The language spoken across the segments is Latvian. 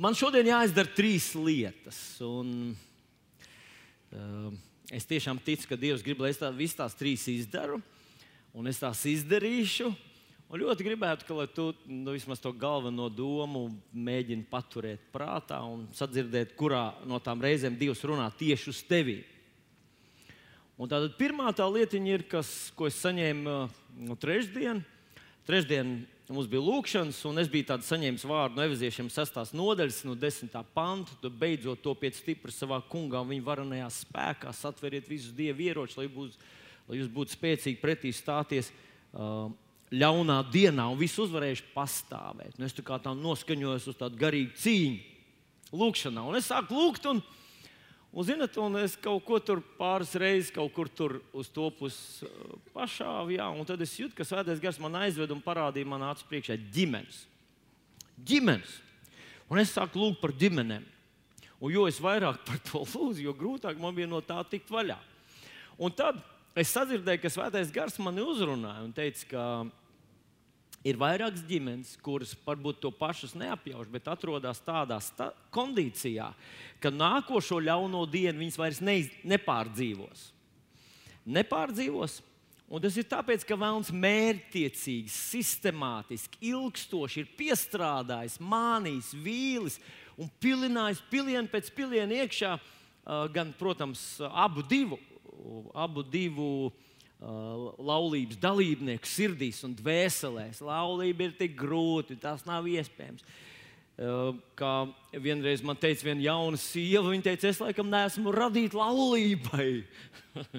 man šodien jāizdara trīs lietas. Un, uh, es tiešām ticu, ka Dievs grib, lai es tā, visas tās trīs izdaru, un es tās izdarīšu. Un ļoti gribētu, ka tu nu, vismaz to galveno domu mēģini paturēt prātā un sadzirdēt, kurā no tām reizēm Dievs runā tieši uz tevi. Un tātad pirmā tā lietiņa ir, kas, ko es saņēmu no trešdienas. Trešdien mums bija lūkšanas, un es biju tāds saņēmis vārdu no eviziešiem sastās nodaļas, no desmitā panta. Tu beidzot to pēc stipra savā kungā, viņa varenajā spēkā, satveriet visus dievu ieročus, lai, būs, lai jūs būtu spēcīgi pretī stāties. Uh, Ļaunā dienā, un viss uzvarējuši pastāvēt. Nu, es tā kā tā noskaņojos uz tādu garīgu cīņu, lūkšanā. Un es sāku lūgt, un, Un, zinat, un es kaut ko tur pāris reizes, kaut kur tur uz to pusi uh, pašāvu, jā, un tad es jūtu, ka svētais gars man aizved un parādīja man acu priekšā ģimenes. Ģimenes. Un es sāku lūgt par ģimenēm. Un jo vairāk par to lūdzu, jo grūtāk man bija no tā tikt vaļā. Un tad es sadzirdēju, ka svētais gars mani uzrunāja un teica, ka Ir vairākas ģimenes, kuras varbūt to pašas neapjauš, bet atrodas tādā sta kondīcijā, ka nākošo ļauno dienu viņas vairs neiz, nepārdzīvos. Nepārdzīvos. Un tas ir tāpēc, ka Vēlns mērķiecīgi, sistemātiski, ilgstoši ir piestrādājis, mānījis, vīlis un pilinājis pilienu pēc piliena iekšā, gan, protams, abu divu, abu divu laulības dalībnieku sirdīs un dvēselēs. Laulība ir tik grūti, tas nav iespējams. Uh, kā vienreiz man teica, viena jauna sieva, viņa teica, es laikam neesmu radīta laulībai.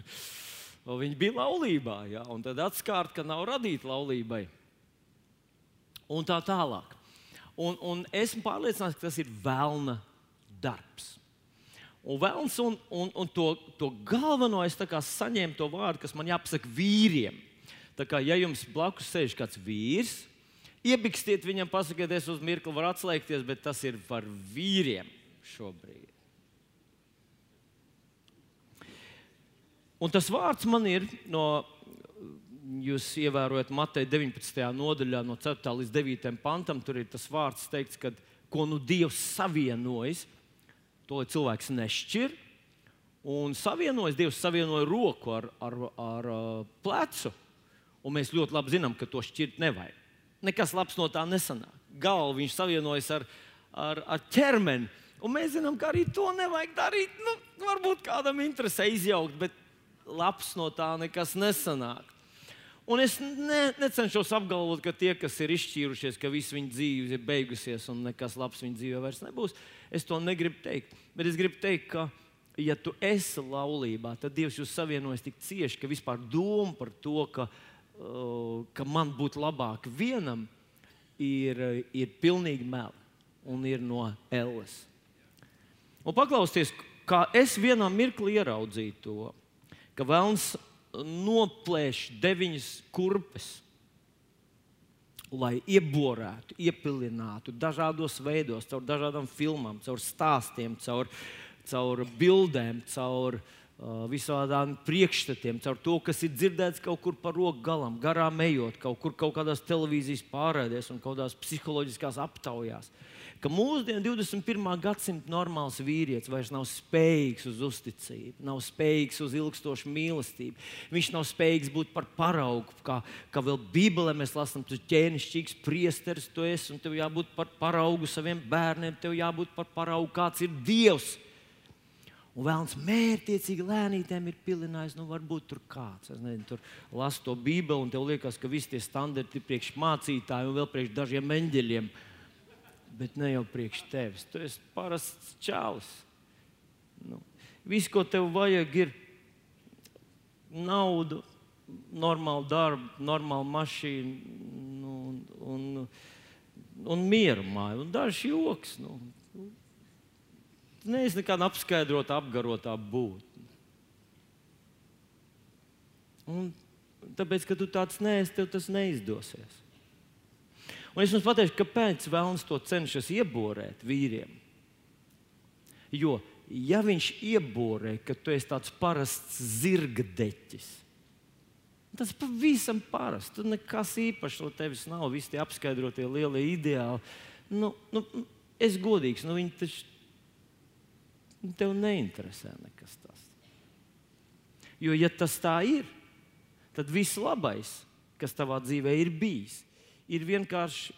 viņa bija laulībā, ja? un tad atskārt, ka nav radīta laulībai. Un tā tālāk. Un, un esmu pārliecināts, ka tas ir vēlna darbs. Un vēlams, un, un, un to, to galveno es saņēmu to vārdu, kas man jāpasaka vīriem. Tā kā ja jums blakus sēž kāds vīrs, iebikstiet viņam, pasakiet, es uz mirkli varu atslēgties, bet tas ir par vīriem šobrīd. Un tas vārds man ir no, jūs ievērojat Mateja 19. nodaļā, no 4. līdz 9. pantam. Tur ir tas vārds teikts, ka ko nu Dievs savienojas to cilvēks nešķir. Un savienojas, Dievs savienoja roku ar, ar, ar uh, plecu. Un mēs ļoti labi zinām, ka to šķirt nevajag. Nekas labs no tā nesanāk. Galvu viņš savienojas ar, ar, ar ķermeni. Un mēs zinām, ka arī to nevajag darīt. Nu, varbūt kādam interesē izjaukt, bet labs no tā nekas nesanāk. Un es ne, necenšos apgalvot, ka tie, kas ir izšķīrušies, ka viss viņu dzīve ir beigusies un nekas labs viņu dzīvē vairs nebūs, es to negribu teikt. Bet es gribu teikt, ka, ja tu esi laulībā, tad Dievs jūs savienojas tik cieši, ka vispār doma par to, ka, uh, ka man būtu labāk vienam, ir, ir pilnīgi meli un ir no elles. Un paklausieties, kā es vienā mirklī ieraudzīju to, ka Vēlns noplēš deviņas kurpes, lai ieborētu, iepilinātu dažādos veidos, caur dažādām filmām, caur stāstiem, caur, caur bildēm, caur uh, visādām priekšstatiem, caur to, kas ir dzirdēts kaut kur par roku galam, garām ejot, kaut kur kaut kādās televīzijas pārraidēs un kaut kādās psiholoģiskās aptaujās. Uh, ka mūsdienu 21. gadsimta normāls vīrietis vairs nav spējīgs uz uzticību, nav spējīgs uz ilgstošu mīlestību. Viņš nav spējīgs būt par paraugu, kā, kā vēl Bībelē mēs lasām, tu ķēnišķīgs priesteris, tu esi un tev jābūt par paraugu saviem bērniem, tev jābūt par paraugu, kāds ir Dievs. Un vēlams mērķiecīgi lēnītēm ir pilinājis, nu, varbūt tur kāds. Es nezinu, tur lasu to Bībeli, un tev liekas, ka visi tie standarti ir priekš mācītājiem un vēl priekš dažiem eņģeļiem bet ne jau priekš tevis. Tu esi parasts čālis. Nu, viss, ko tev vajag, ir nauda, normāla darba, normāla mašīna nu, un, un, un mieru māja. Un dažs joks. Nu, Neesi nekāda apskaidrota, apgarotā būtne. Un tāpēc, ka tu tāds neesi, tev tas neizdosies. Un es jums pateikšu, kāpēc Vēlns to cenšas ieborēt vīriem. Jo, ja viņš ieborē, ka tu esi tāds parasts zirga deķis, tas pavisam parasts. Tur nekas īpašs no tevis nav. Visi tie apskaidrotie lielie ideāli. Nu, nu, es godīgs, nu viņi taču nu, tev neinteresē nekas tas. Jo, ja tas tā ir, tad viss labais, kas tavā dzīvē ir bijis, ir vienkārši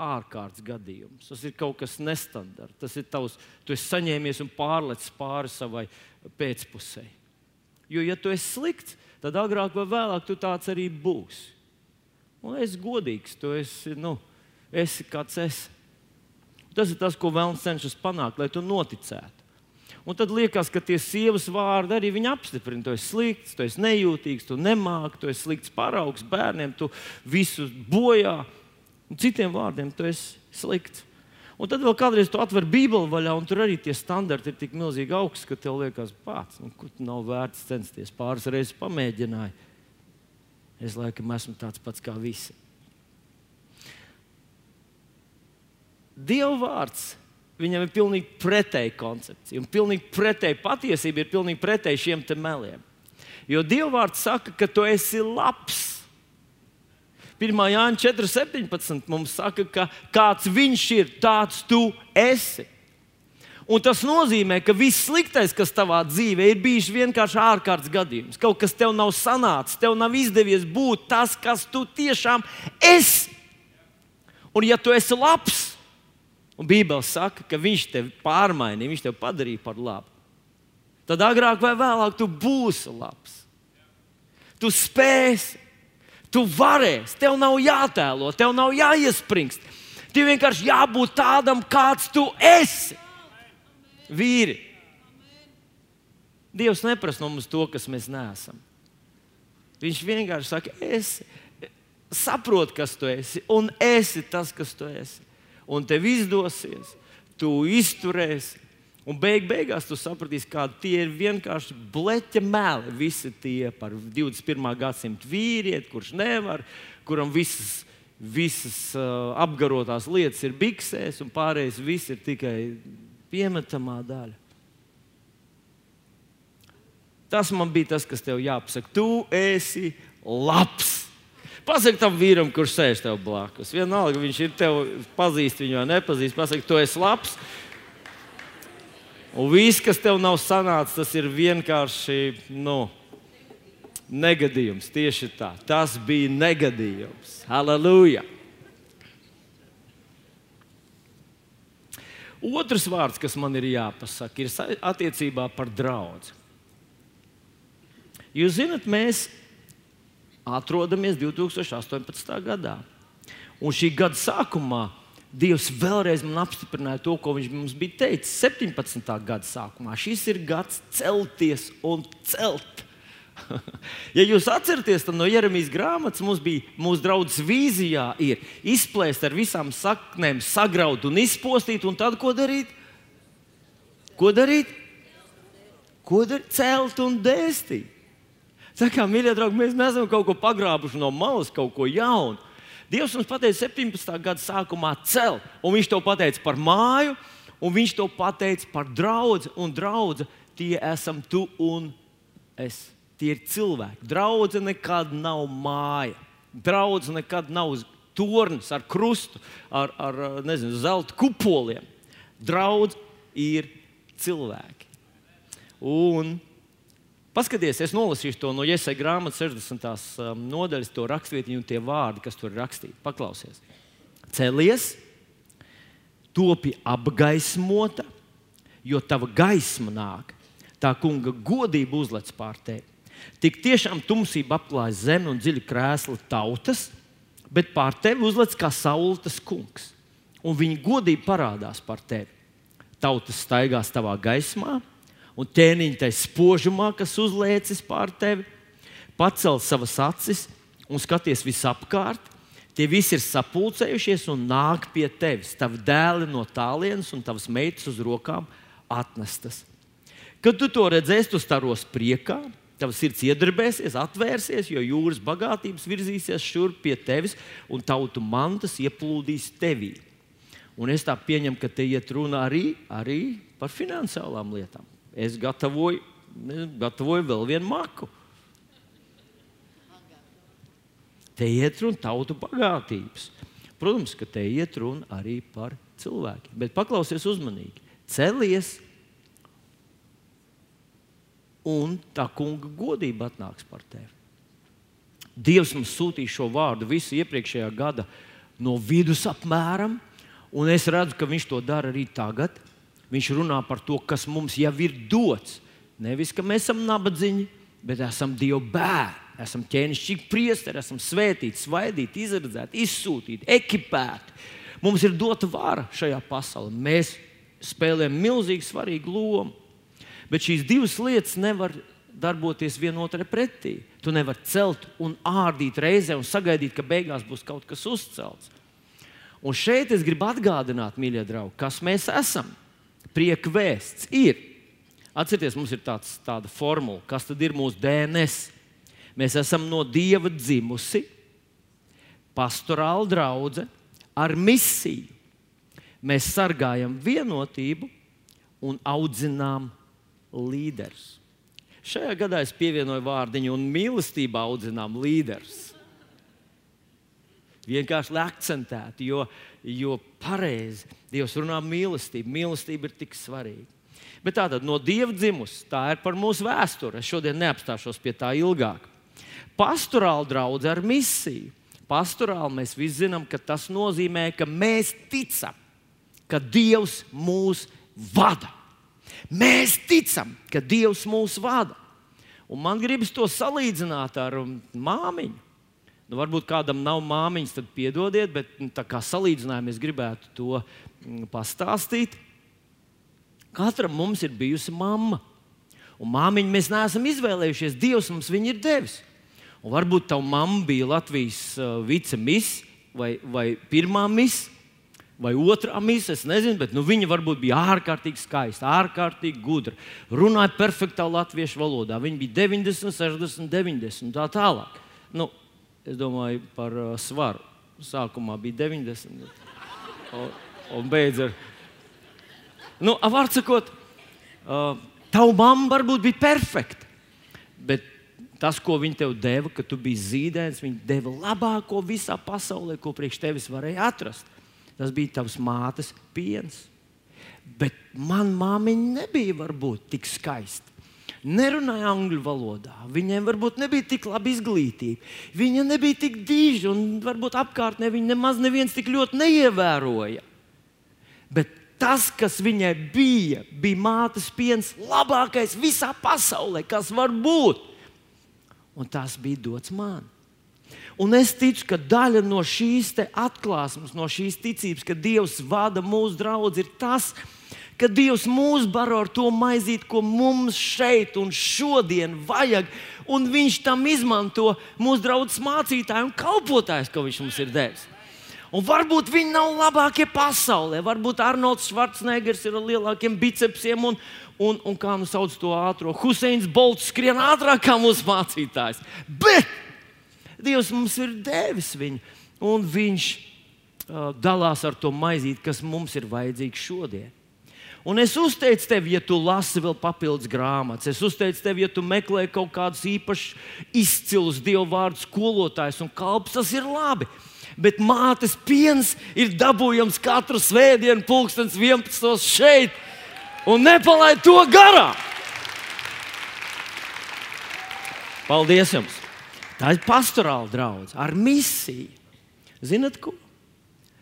ārkārtas gadījums. Tas ir kaut kas nestandarts. Tas ir tavs, tu esi saņēmies un pārlecis pāri savai pēcpusē. Jo, ja tu esi slikts, tad agrāk vai vēlāk tu tāds arī būsi. Un es esmu godīgs, tu esi, nu, esi kāds esi. Tas ir tas, ko Vēlns cenšas panākt, lai tu noticētu. Un tad liekas, ka tie sievas vārdi arī viņa apstiprina. Tu esi slikts, tu esi nejūtīgs, tu nemāki, tu esi slikts paraugs bērniem, tu visu bojā. Un citiem vārdiem, tu esi slikts. Un tad vēl kādreiz tu atver Bībeli vaļā, un tur arī tie standarti ir tik milzīgi augsti, ka tev liekas, pats, nu, kur nav vērts censties. Pāris reizes pamēģināju. Es laikam esmu tāds pats kā visi. Dieva vārds viņam ir pilnīgi pretēji koncepcija. Un pilnīgi pretēji patiesība ir pilnīgi pretēji šiem meliem. Jo Dieva vārds saka, ka tu esi labs. 1. Jāņa 4,17 mums saka, ka kāds viņš ir, tāds tu esi. Un tas nozīmē, ka viss sliktais, kas tavā dzīvē ir bijis vienkārši ārkārtas gadījums. Kaut kas tev nav sanācis, tev nav izdevies būt tas, kas tu tiešām esi. Un ja tu esi labs, un Bībele saka, ka viņš tevi pārmainīja, viņš tevi padarīja par labu, tad agrāk vai vēlāk tu būsi labs. Tu spēsi Tu varēsi, tev nav jātēlo, tev nav jāiespringst. Tev vienkārši jābūt tādam, kāds tu esi. Vīri. Dievs neprasa no mums to, kas mēs neesam. Viņš vienkārši saka, es saprotu, kas tu esi, un esi tas, kas tu esi. Un tev izdosies, tu izturēsi, Un beig beigās tu sapratīsi, ka tie ir vienkārši bleķa meli. Visi tie par 21. gadsimtu vīrieti, kurš nevar, kuram visas, visas uh, apgarotās lietas ir biksēs, un pārējais viss ir tikai piemetamā daļa. Tas man bija tas, kas tev jāpasaka. Tu esi labs. Pasaki tam vīram, kurš sēž tev blakus. Vienalga, viņš ir tev pazīst viņu nepazīst. Pasaki, tu esi labs. Un viss, kas tev nav sanācis, tas ir vienkārši nu, negadījums. Tieši tā, tas bija negadījums. Halleluja! Otrs vārds, kas man ir jāpasaka, ir attiecībā par draugu. Jūs zināt, mēs atrodamies 2018. gadā. Un šī gada sākumā Dievs vēlreiz man apstiprināja to, ko viņš mums bija teicis 17. gada sākumā. Šis ir gads celties un celt. ja jūs atceraties, tad no Jeremijas grāmatas mums bija mūsu draugs vīzijā, ir izplēst ar visām saknēm, sagraut un izpostīt, un tad ko darīt? Ko darīt? Ko darīt? Celt un dēstīt. Kā, mīļie draugi, mēs neesam kaut ko pagrābuši no malas, kaut ko jaunu. Dievs mums pateica 17. gada sākumā cel, un Viņš to pateica par māju, un Viņš to pateica par draugu, un draugu tie esam tu un es. Tie ir cilvēki. Draudze nekad nav māja. Draudze nekad nav tornis ar krustu, ar, ar nezinu, zelta kupoliem. Draudz ir cilvēki. Un Paskaties, es nolasīšu to no Iesai grāmatas 60. Um, nodaļas, to rakstvietiņu un tie vārdi, kas tur ir rakstīti. Paklausies! Celies, topi apgaismota, jo tava gaisma nāk, tā kunga godība uzlec pār tevi. Tik tiešām tumsība apklāj zemi un dziļi krēsli tautas, bet pār tevi uzlec kā saultas kungs, un viņa godība parādās par tevi. Tautas staigās tavā gaismā, un ķēniņa tai spožumā, kas uzliecis pār tevi, pacel savas acis un skaties visapkārt. Tie visi ir sapulcējušies un nāk pie tevis. Tavi dēli no tālienes un tavas meitas uz rokām atnestas. Kad tu to redzēsi, tu staros priekā, tavs sirds iedarbēsies, atvērsies, jo jūras bagātības virzīsies šurp pie tevis un tautu mantas ieplūdīs tevī. Un es tā pieņemu, ka te iet runa arī, arī par finansiālām lietām es gatavoju, gatavoju vēl vienu maku. Te iet runa tautu bagātības. Protams, ka te iet runa arī par cilvēkiem. Bet paklausies uzmanīgi. Celies, un tā kunga godība atnāks par tevi. Dievs mums sūtīja šo vārdu visu iepriekšējā gada no vidus apmēram, un es redzu, ka viņš to dara arī tagad. Viņš runā par to, kas mums jau ir dots. Nevis, ka mēs esam nabadzīgi, bet esam Dieva bērni. Esam ķēnišķīgi priesteri, esam svētīti, svaidīti, izredzēti, izsūtīti, ekipēti. Mums ir dota vara šajā pasaulē. Mēs spēlējam milzīgi svarīgu lomu. Bet šīs divas lietas nevar darboties vienotrai pretī. Tu nevari celt un ārdīt reizē un sagaidīt, ka beigās būs kaut kas uzcelts. Un šeit es gribu atgādināt, mīļie draugi, kas mēs esam. Prieka vēsts ir. Atcerieties, mums ir tāds, tāda formula, kas tad ir mūsu DNS. Mēs esam no Dieva dzimusi, pastorāla draudzene ar misiju. Mēs sargājam vienotību un audzinām līderus. Šajā gadā es pievienoju vārdiņu un mīlestībā audzinām līderus. Vienkārši akcentēti, jo, jo pareizi Dievs runā mīlestību. Mīlestība ir tik svarīga. Bet tā tad no Dieva dzimusi, tā ir par mūsu vēsturi. Es šodien neapstāšos pie tā ilgāk pastorāla draudzene ar misiju. Pastorāli mēs visi zinām, ka tas nozīmē, ka mēs ticam, ka Dievs mūs vada. Mēs ticam, ka Dievs mūs vada. Un man gribas to salīdzināt ar um, māmiņu. Nu, varbūt kādam nav māmiņas, tad piedodiet, bet nu, tā kā salīdzinājumā es gribētu to mm, pastāstīt. Katram mums ir bijusi mamma. Un māmiņu mēs neesam izvēlējušies. Dievs mums viņu ir devis. Un varbūt tā mamma bija Latvijas uh, vicemis vai, vai pirmā mis. Vai otrā misija, es nezinu, bet nu, viņa varbūt bija ārkārtīgi skaista, ārkārtīgi gudra. Runāja perfektā latviešu valodā. Viņa bija 90, 60, 90 un tā tālāk. Nu, es domāju par uh, svaru. Sākumā bija 90, un, un beigās ar. Nu, Vārds sakot, uh, tava mamma varbūt bija perfekta, bet Tas, ko viņi tev deva, ka tu biji zīdainis, viņi deva labāko visā pasaulē, ko priekš tevis varēja atrast. Tas bija tavs mātes piens. Bet manā māmiņa nebija varbūt tik skaista. Nerunāja angļu valodā. Viņiem varbūt nebija tik laba izglītība. Viņa nebija tik diža, un varbūt apkārtnē viņa nemaz neviens tik ļoti neievēroja. Bet tas, kas viņai bija, bija mātes piens, labākais visā pasaulē, kas var būt un tas bija dots man. Un es ticu, ka daļa no šīs atklāsmes, no šīs ticības, ka Dievs vada mūsu draugus, ir tas, ka Dievs mūs baro ar to maizīt, ko mums šeit un šodien vajag. Un Viņš tam izmanto mūsu draugus mācītāju un kalpotājus, ko Viņš mums ir devis. Un varbūt viņi nav labākie pasaulē. Varbūt Arnolds Schwarzeneggers ir ar lielākiem bicepsiem un, un, un kā nu sauc to ātrā, Huseins Bolts skrien ātrāk kā mūsu mācītājs. Bet Dievs mums ir devis viņu, un Viņš uh, dalās ar to maizīt, kas mums ir vajadzīgs šodien. Un es uzteicu tevi, ja tu lasi vēl papildus grāmatas. Es uzteicu tevi, ja tu meklē kaut kādus īpašus, izcilus dievu vārdu skolotājus un kalpus. Tas ir labi. Bet mātes piens ir dabūjams katru svētdienu, pulkstenis 11. šeit un nepalaid to garām. Paldies jums! Tā ir pastorāla draudzene ar misiju. Zinat, ko?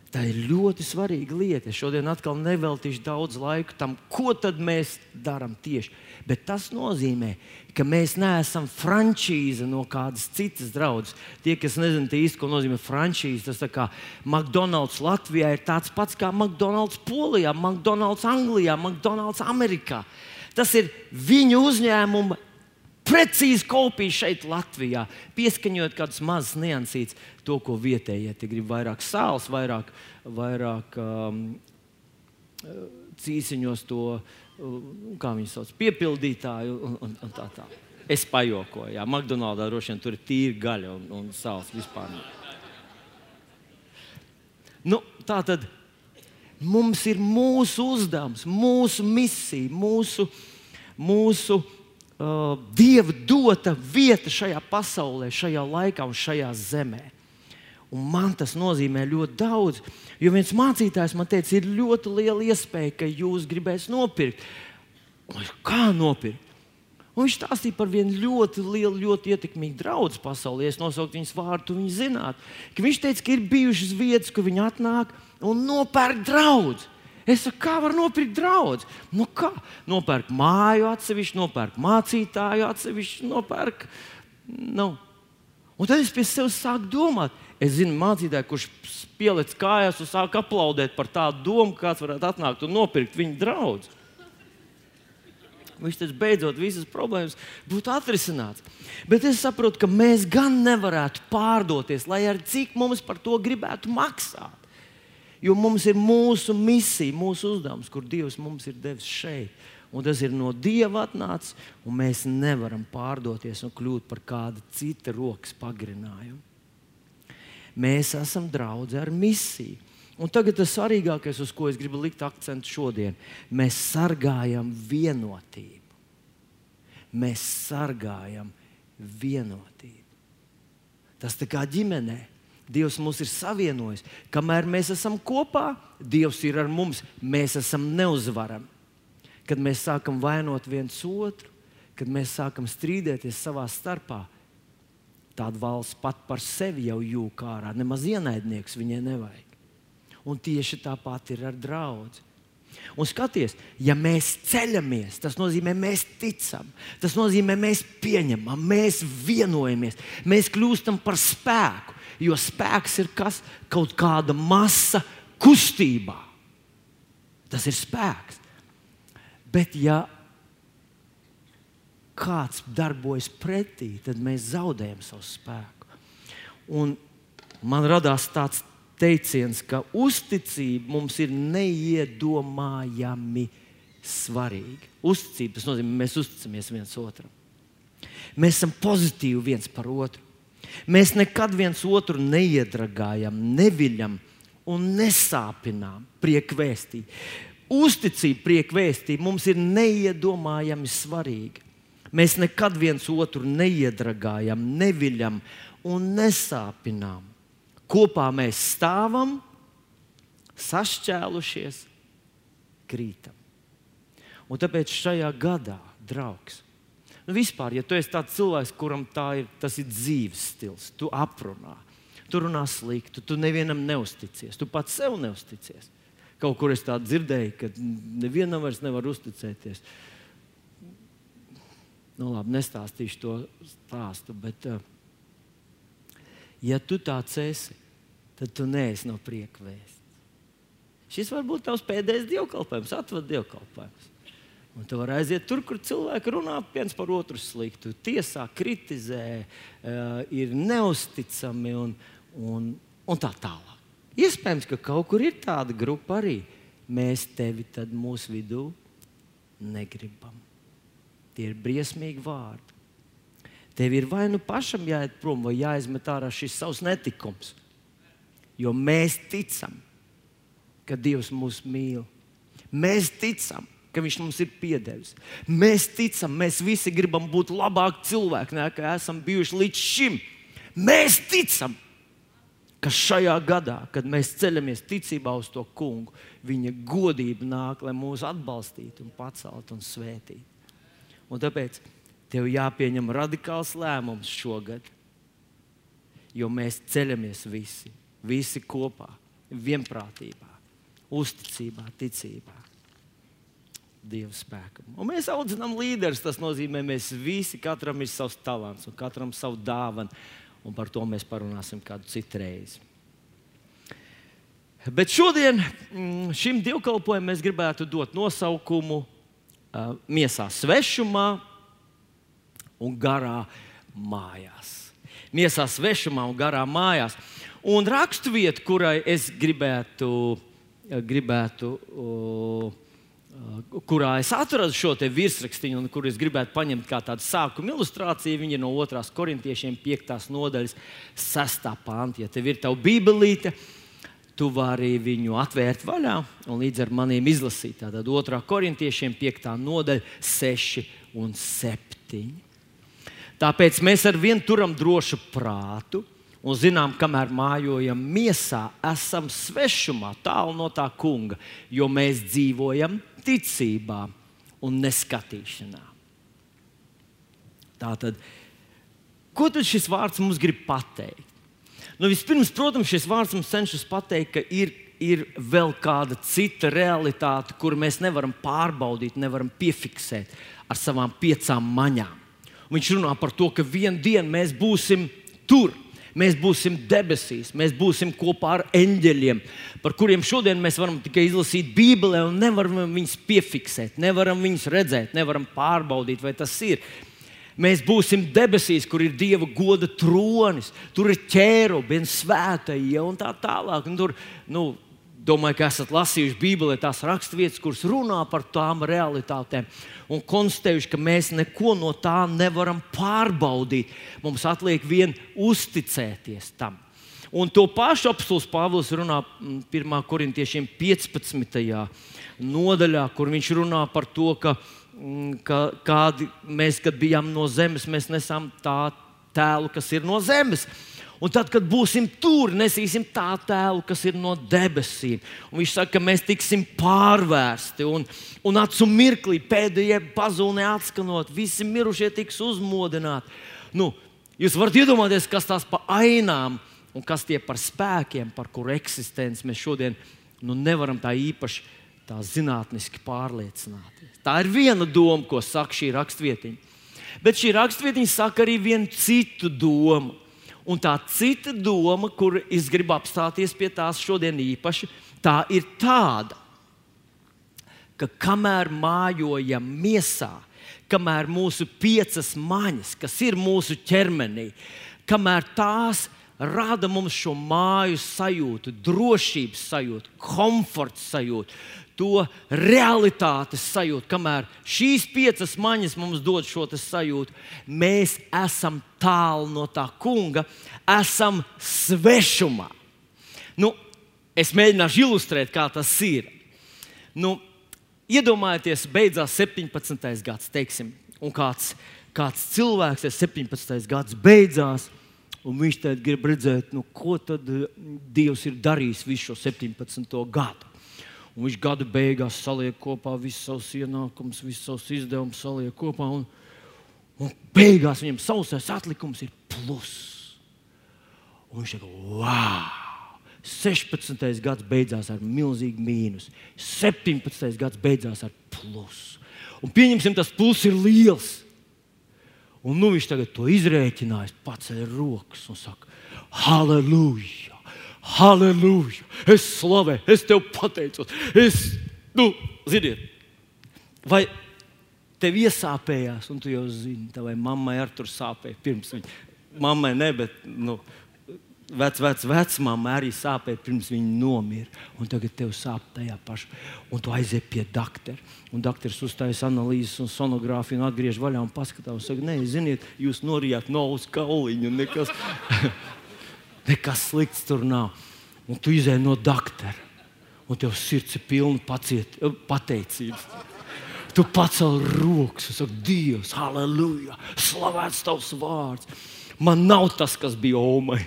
Tā ir ļoti svarīga lieta. Es šodien atkal neveltīšu daudz laika tam, ko mēs darām tieši. Bet tas nozīmē, ka mēs neesam frančīze no kādas citas draudzes. Tie, kas nezina īsti, ko nozīmē frančīze, tas kā McDonald's Latvijā ir tāds pats kā McDonald's Polijā, McDonald's Anglijā, McDonald's Amerikā. Tas ir viņu uzņēmuma precīzi kopija šeit, Latvijā, pieskaņot kādus mazus niansītus, to, ko vietējie ja grib vairāk sāls, vairāk, vairāk um, cīsiņos to, kā viņi sauc, piepildītāju un, un, un tā tālāk. Es pajokoju, jā, McDonald's droši vien tur ir tīra gaļa un, un sāls vispār. Nu, tā tad mums ir mūsu uzdevums, mūsu misija, mūsu, mūsu uh, dieva dota vieta šajā pasaulē, šajā laikā un šajā zemē. Un man tas nozīmē ļoti daudz. Jo viens mācītājs man teica, ir ļoti liela iespēja, ka jūs gribēsiet nopirkt. Un kā nopirkt? Un viņš stāstīja par vienu ļoti lielu, ļoti ietekmīgu draugu pasaulē. Es nosaucu viņas vārdu, viņi zinātu. Viņš teica, ka ir bijušas vietas, kur viņi atnāk un nopērk draugu. Es saku, kā var nopirkt draugu? Nu, kā? Nopērk māju atsevišķi, nopērk mācītāju atsevišķi, nopērk. Nu. Un tad es pie sevis sāku domāt, Es zinu, mācītāju, kurš pielicis kājās un sāk aplaudēt par tādu domu, kāds varētu atnākt un nopirkt viņa draugu. Viņš taču beidzot visas problēmas būtu atrisināts. Bet es saprotu, ka mēs gan nevarētu pārdoties, lai arī cik mums par to gribētu maksāt. Jo mums ir mūsu misija, mūsu uzdevums, kur Dievs mums ir devis šeit. Un tas ir no Dieva atnācis, un mēs nevaram pārdoties un kļūt par kāda cita rokas pagrinājumu. Mēs esam draugi ar misiju. Un tagad tas svarīgākais, uz ko es gribu likt akcentu šodien, mēs sargājam vienotību. Mēs sargājam vienotību. Tas tā kā ģimenē. Dievs mūs ir savienojis. Kamēr mēs esam kopā, Dievs ir ar mums. Mēs esam neuzvarami. Kad mēs sākam vainot viens otru, kad mēs sākam strīdēties savā starpā, Tāda valsts pat par sevi jau jūka ārā. Nemaz ienaidnieks viņai nevajag. Un tieši tāpat ir ar draugu. Un skaties, ja mēs ceļamies, tas nozīmē, mēs ticam, tas nozīmē, mēs pieņemam, mēs vienojamies, mēs kļūstam par spēku. Jo spēks ir kas, kaut kāda masa kustībā. Tas ir spēks. Bet, ja kāds darbojas pretī, tad mēs zaudējam savu spēku. Un man radās tāds teiciens, ka uzticība mums ir neiedomājami svarīga. Uzticība tas nozīmē, ka mēs uzticamies viens otram. Mēs esam pozitīvi viens par otru. Mēs nekad viens otru neiedragājam, neviļam un nesāpinām priekvēstī. Uzticība priekvēstī mums ir neiedomājami svarīga. Mēs nekad viens otru neiedragājam, neviļam un nesāpinām. Kopā mēs stāvam, sašķēlušies, krītam. Un tāpēc šajā gadā, draugs, nu vispār, ja tu esi tāds cilvēks, kuram tā ir, tas ir dzīves stils, tu aprunā, tu runā slikti, tu nevienam neusticies, tu pats sev neusticies. Kaut kur es tādu dzirdēju, ka nevienam vairs nevar uzticēties. Nu, labi, nestāstīšu to stāstu, bet, uh, ja tu tāds esi, tad tu neesi no prieka vēsts. Šis var būt tavs pēdējais dievkalpojums, atvadu dievkalpojums. Un tu vari aiziet tur, kur cilvēki runā viens par otru sliktu, tiesā, kritizē, uh, ir neusticami un, un, un tā tālāk. Iespējams, ka kaut kur ir tāda grupa arī. Mēs tevi tad mūsu vidū negribam. Tie ir briesmīgi vārdi. Tev ir vai nu pašam jāiet prom, vai jāizmet ārā šis savs netikums. Jo mēs ticam, ka Dievs mūs mīl. Mēs ticam, ka Viņš mums ir piedevis. Mēs ticam, mēs visi gribam būt labāki cilvēki, nekā esam bijuši līdz šim. Mēs ticam, ka šajā gadā, kad mēs ceļamies ticībā uz to kungu, viņa godība nāk, lai mūs atbalstītu, un paceltu un svētītu. Un tāpēc tev jāpieņem radikāls lēmums šogad, jo mēs ceļamies visi, visi kopā, vienprātībā, uzticībā, ticībā. Dieva spēkam. Un mēs audzinām līderus. Tas nozīmē, mēs visi, katram ir savs talants un katram savu dāvanu. Un par to mēs parunāsim kādu citu reizi. Bet šodien mm, šim dievkalpojumam mēs gribētu dot nosaukumu uh, miesā svešumā un garā mājās. Miesā svešumā un garā mājās. Un raksturvieta, kurai es gribētu, gribētu uh, kurā es atradu šo virsrakstu, un kur es gribētu paņemt kā tādu sākuma ilustrāciju. Viņa ir no 2. korintiešiem 5. nodaļas, 6. pānta. Ja tev ir tā bībelīte, tu vari viņu atvērt vaļā un līdz ar maniem izlasīt. Tātad 2. korintiešiem 5. nodaļa, 6 un 7. Tāpēc mēs ar vienu turam drošu prātu Un zinām, kamēr mājojam miesā, esam svešumā, tālu no tā kunga, jo mēs dzīvojam ticībā un neskatīšanā. Tātad, ko tad šis vārds mums grib pateikt? Nu, vispirms, protams, šis vārds mums cenšas pateikt, ka ir, ir vēl kāda cita realitāte, kuru mēs nevaram pārbaudīt, nevaram piefiksēt ar savām piecām maņām. Viņš runā par to, ka vienā dienā mēs būsim tur. Mēs būsim debesīs, mēs būsim kopā ar eņģeļiem, par kuriem šodien mēs varam tikai izlasīt Bībelē, un nevaram viņus piefiksēt, nevaram viņus redzēt, nevaram pārbaudīt, vai tas ir. Mēs būsim debesīs, kur ir Dieva goda tronis, tur ir ķērubi, svētajie un tā tālāk. Un tur, nu, domāju, ka esat lasījuši Bībelē tās raksturvietas, kuras runā par tām realitātēm un konstatējuši, ka mēs neko no tā nevaram pārbaudīt. Mums atliek vien uzticēties tam. Un to pašu apelsīns Pāvils runā 1. Mm, korintiešiem 15. nodaļā, kur viņš runā par to, ka ka, kādi mēs, kad bijām no zemes, mēs nesam tā tēlu, kas ir no zemes. Un tad, kad būsim tur, nesīsim tā tēlu, kas ir no debesīm. Un viņš saka, ka mēs tiksim pārvērsti un, un acu mirklī pēdējie pazūnē atskanot, visi mirušie tiks uzmodināti. Nu, jūs varat iedomāties, kas tās pa ainām un kas tie par spēkiem, par kuru eksistenci mēs šodien nu, nevaram tā īpaši tā zinātniski pārliecināties. Tā ir viena doma, ko saka šī rakstvietiņa. Bet šī rakstvietiņa saka arī vienu citu domu. Un tā cita doma, kur es gribu apstāties pie tās šodien īpaši, tā ir tāda, ka kamēr mājojam miesā, kamēr mūsu piecas maņas, kas ir mūsu ķermenī, kamēr tās rada mums šo māju sajūtu, drošības sajūtu, komforta sajūtu, to realitātes sajūtu, kamēr šīs piecas maņas mums dod šo sajūtu, mēs esam tālu no tā kunga, esam svešumā. Nu, es mēģināšu ilustrēt, kā tas ir. Nu, iedomājieties, beidzās 17. gads, teiksim, un kāds, kāds cilvēks, 17. gads beidzās, un viņš grib redzēt, nu, ko tad Dievs ir darījis visu šo 17. gadu. Un viņš gada beigās saliek kopā visus savus ienākumus, visus savus izdevumus, saliek kopā. Un, un beigās viņam sausais atlikums ir plus. Un viņš saka, wow! 16. gads beidzās ar milzīgu mīnusu, 17. gads beidzās ar plusu. Un pieņemsim, tas plus ir liels. Un nu viņš tagad to izrēķinājis, paceļ rokas un saka, Halleluja! Halleluja! Es slavēju, es tev pateicos. Es, nu, ziniet, vai tev iesāpējās, un tu jau zini, tavai mammai ar tur sāpēja pirms viņa. Mammai ne, bet nu, vec, vec, vecmāmai arī sāpēja pirms viņa nomira. Un tagad tev sāp tajā pašā. Un tu aizies pie doktora. Un doktors uzstājas analīzes un sonogrāfiju un atgriež vaļā un paskatās. Un saka, nē, ziniet, jūs norijāt no uz kauliņu. Nekas. Nekas slikts tur nav. Un tu izēj no doktora, un tev sirds ir pilna paciet, eh, pateicības. Tu pacēl rokas un saki, Dievs, halleluja, slavēts tavs vārds. Man nav tas, kas bija Omai.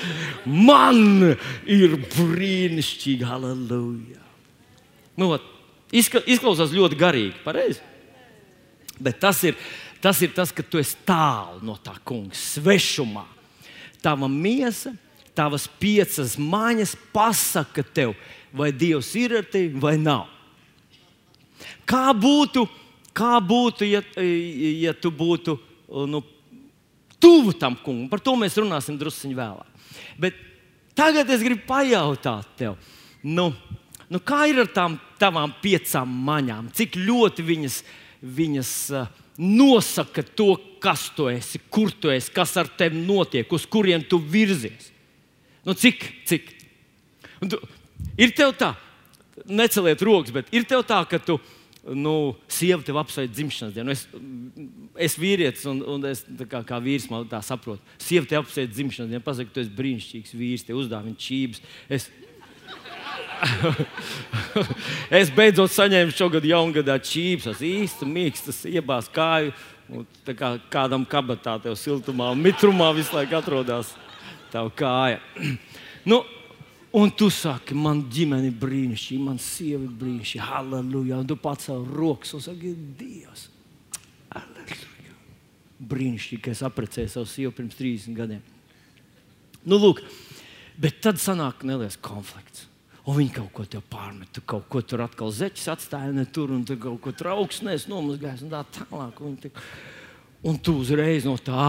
Man ir brīnišķīgi, halleluja. Nu, izklausās ļoti garīgi, pareizi. Bet tas ir, tas ir tas, ka tu esi tālu no tā kunga, svešumā tava miesa, tavas piecas maņas pasaka tev, vai Dievs ir ar tevi vai nav. Kā būtu, kā būtu ja, ja tu būtu nu, tuvu tam kungam? Par to mēs runāsim druskuļi vēlāk. Bet tagad es gribu pajautāt tev, nu, nu kā ir ar tām tavām piecām maņām? Cik ļoti viņas, viņas uh, nosaka to, kas tu esi, kur tu esi, kas ar tevi notiek, uz kurien tu virzies. Nu, cik, cik? Un tu, ir tev tā, neceliet rokas, bet ir tev tā, ka tu, nu, sieva tev apsveic dzimšanas dienu. Es, es vīrietis, un, un es kā, kā vīrs man tā saprotu. Sieva tev apsveic dzimšanas dienu, pasaka, tu esi brīnišķīgs vīrs, te uzdāvina čības. Es, es beidzot saņēmu šogad jaungadā čības, īsti mīkstas, iebās kāju. Kā kādam kabatā, tev siltumā un mitrumā visu laiku atrodas. Tava kāja. nu, un tu saki, man ģimene ir brīnišķīga, man sieva ir brīnišķīga, halleluja. Un tu pacēl rokas un saki, Dievs, halleluja. Brīnišķīgi, ka es apprecēju savu sievu pirms 30 gadiem. Nu, lūk, bet tad sanāk neliels konflikts. Un viņi kaut ko te pārmet, tu kaut ko tur atkal zeķis atstāja, ne tur, un tur kaut ko trauksmēs nomazgājis, un tā tālāk. Un, te... un tu uzreiz no tā,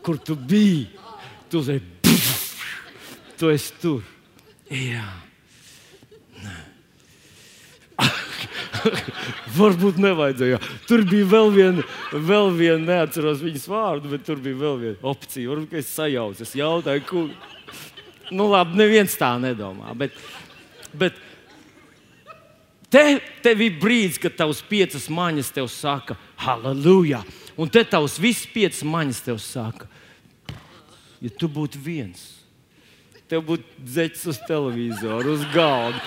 kur tu biji, tu uzreiz, pff, tu esi tur. Jā. Varbūt nevajadzēja. Tur bija vēl viena, vēl viena neatceros viņas vārdu, bet tur bija vēl viena opcija. Varbūt es sajaucu, es jautāju, kur. Nu, labi, neviens tā nedomā. Bet, Bet te, tev ir brīdis, kad tavs piecas maņas tev saka, halleluja! Un te tavs viss piecas maņas tev saka, ja tu būtu viens. Tev būtu zeķis uz televizora, uz galda.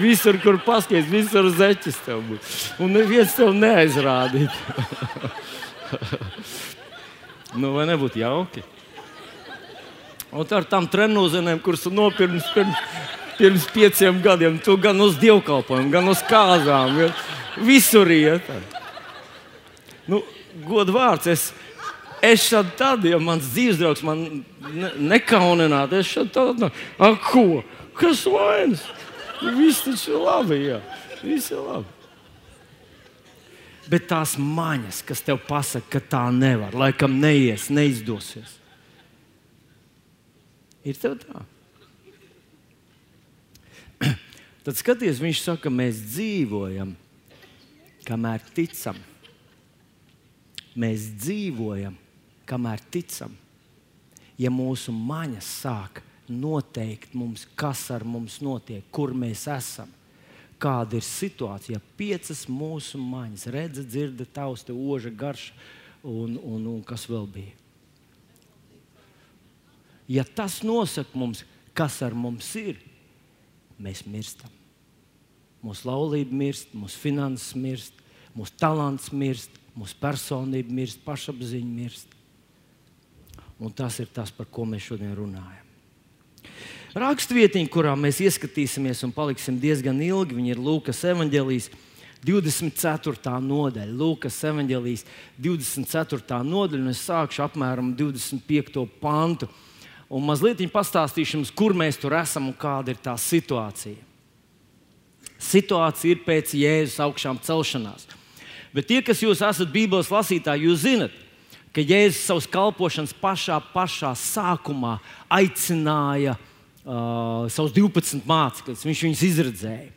Visur, kur paskaties, visur zeķis tev būtu. Un neviens tev neaizrādītu. nu, vai nebūtu jauki? Un ar tām treniņiem, kuras nopirkt pirms pirms pieciem gadiem. Tu gan uz dievkalpojumu, gan uz kāzām. Ja? Visur iet. Nu, Gods vārds. Es, es šādi tad, ja mans dzīves draugs man ne, nekauninātu, es šādi tad, nu, ko? Kas vainas? Viss taču ir labi. Jā. Viss ir labi. Bet tās maņas, kas tev pasaka, ka tā nevar, laikam neies, neizdosies, ir tev tā. Tad skaties, viņš saka, mēs dzīvojam, kamēr ticam. Mēs dzīvojam, kamēr ticam. Ja mūsu maņas sāk noteikt mums, kas ar mums notiek, kur mēs esam, kāda ir situācija, piecas mūsu maņas, redza, dzirda, tausta, oža, garša un, un, un kas vēl bija. Ja tas nosaka mums, kas ar mums ir, mēs mirstam. Mūsu laulība mirst, mūsu finanses mirst, mūsu talants mirst, mūsu personība mirst, pašapziņa mirst. Un tas ir tas, par ko mēs šodien runājam. Rakstvietiņa, kurā mēs ieskatīsimies un paliksim diezgan ilgi, ir Lūkas evanģēlijas 24. nodaļa. Lūkas evanģēlijas 24. nodaļa, un es sākšu apmēram 25. pantu un mazliet pastāstīšu jums, kur mēs tur esam un kāda ir tā situācija. Situācija ir pēc Jēzus augšām celšanās. Bet tie, kas jūs esat Bībeles lasītāji, jūs zinat, ka Jēzus savas kalpošanas pašā, pašā sākumā aicināja uh, savus 12 mācekļus. Viņš viņus izredzēja.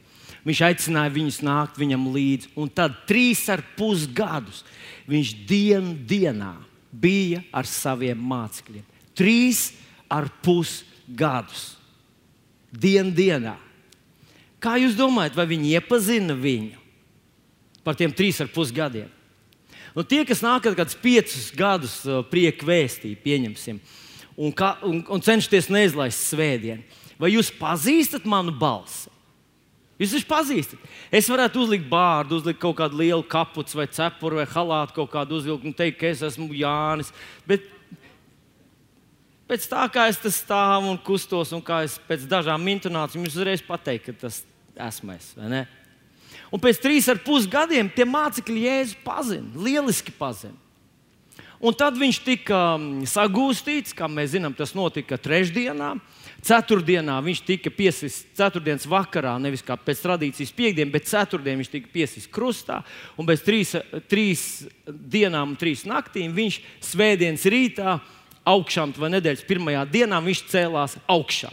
Viņš aicināja viņus nākt viņam līdzi. Un tad trīs ar pus gadus viņš dienu dienā bija ar saviem mācekļiem. Trīs ar pus gadus. Dien dienā. Kā jūs domājat, vai viņi iepazina viņu par tiem trīs ar pus gadiem? Nu, tie, kas nāk kaut kādus piecus gadus uh, prieku vēstī, pieņemsim, un, kā, un, un cenšaties neizlaist svētdienu, vai jūs pazīstat manu balsi? Jūs taču pazīstat. Es varētu uzlikt bārdu, uzlikt kaut kādu lielu kapuci vai cepuri vai halātu, kaut kādu uzvilkt un teikt, ka es esmu Jānis. Bet pēc tā, kā es stāvu un kustos, un kā es pēc dažām intonācijām jums uzreiz pateiktu, ka tas esmu es. Un pēc trīs ar pus gadiem tie mācekļi Jēzu pazina, lieliski pazina. Un tad viņš tika mm, sagūstīts, kā mēs zinām, tas notika trešdienā. Ceturtdienā viņš tika piesists, ceturtdienas vakarā, nevis kā pēc tradīcijas piekdienā, bet ceturtdienā viņš tika piesists krustā. Un pēc trīs, trīs dienām trīs naktīm viņš svētdienas rītā augšām, vai nedēļas pirmajā dienā, viņš cēlās augšā.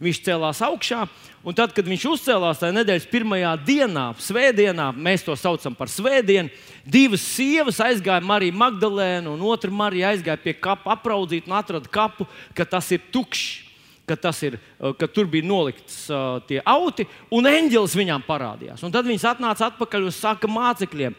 Viņš cēlās augšā, un tad, kad viņš uzcēlās tajā nedēļas pirmajā dienā, svētdienā, mēs to saucam par svētdienu, divas sievas aizgāja Marija Magdalēna, un otra Marija aizgāja pie kapa apraudzīt un atrada kapu, ka tas ir tukšs. Ka, ir, ka tur bija nolikts uh, tie auti, un eņģelis viņām parādījās. Un tad viņas atnāca atpakaļ un saka mācekļiem: